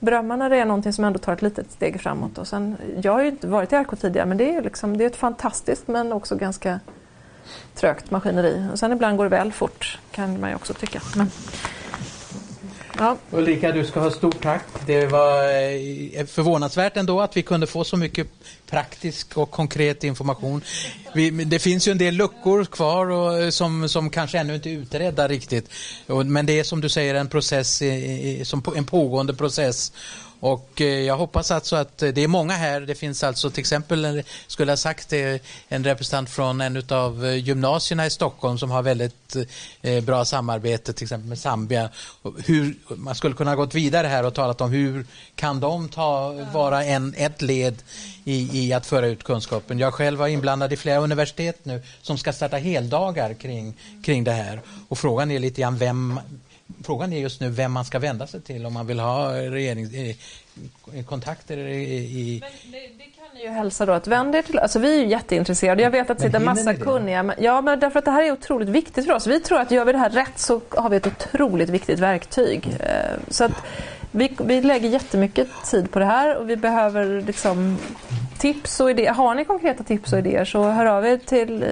berömma det är någonting som ändå tar ett litet steg framåt. Och sen, jag har ju inte varit i RK tidigare men det är, liksom, det är ett fantastiskt men också ganska trögt maskineri. Och sen ibland går det väl fort kan man ju också tycka. Men, Ja. Ulrika, du ska ha stort tack. Det var eh, förvånansvärt ändå att vi kunde få så mycket praktisk och konkret information. Vi, det finns ju en del luckor kvar och, eh, som, som kanske ännu inte är utredda riktigt. Men det är som du säger en process, som en pågående process. Och eh, jag hoppas alltså att eh, det är många här. Det finns alltså till exempel, skulle ha sagt det, en representant från en av gymnasierna i Stockholm som har väldigt bra samarbete till exempel med Zambia. Hur, man skulle kunna gått vidare här och talat om hur kan de ta, vara en, ett led i, i att föra ut kunskapen. Jag själv var inblandad i flera universitet nu som ska starta heldagar kring, kring det här. Och frågan är lite grann vem Frågan är just nu vem man ska vända sig till om man vill ha regeringskontakter i, i... Men det, det kan ni ju hälsa då att vänd er till alltså vi är ju jätteintresserade. Jag vet att det sitter massa kunniga. Men, ja, men därför att det här är otroligt viktigt för oss. Vi tror att gör vi det här rätt så har vi ett otroligt viktigt verktyg. Eh, så att vi, vi lägger jättemycket tid på det här och vi behöver liksom tips och idéer. Har ni konkreta tips och idéer så hör av er till... Eh,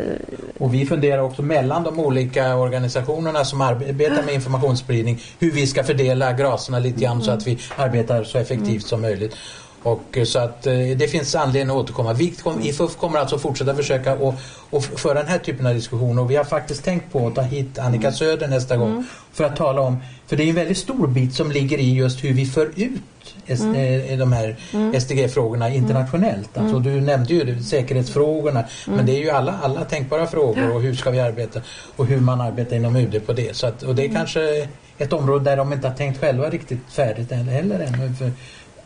och vi funderar också mellan de olika organisationerna som arbetar med informationsspridning hur vi ska fördela graserna lite grann mm. så att vi arbetar så effektivt mm. som möjligt. Och eh, så att eh, det finns anledning att återkomma. Vi kom, IFUF kommer alltså fortsätta försöka och, och föra den här typen av diskussioner och vi har faktiskt tänkt på att ta hit Annika mm. Söder nästa gång mm. för att tala om, för det är en väldigt stor bit som ligger i just hur vi för ut mm. Eh, de här mm. SDG-frågorna internationellt. Alltså, mm. du nämnde ju säkerhetsfrågorna men mm. det är ju alla, alla tänkbara frågor och hur ska vi arbeta och hur man arbetar inom UD på det. Så att, och det är kanske ett område där de inte har tänkt själva riktigt färdigt heller ännu. För,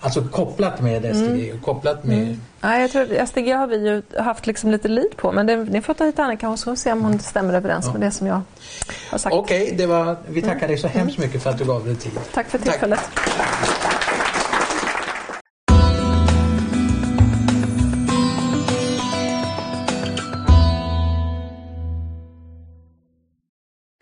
Alltså kopplat med SDG mm. kopplat med... Mm. Ja, jag tror SDG har vi ju haft liksom lite lid på men det, ni får ta hit Annika och så se om hon stämmer överens ja. med det som jag har sagt. Okej, okay, vi tackar dig så hemskt mycket för att du gav dig tid. Tack för tillfället. Tack.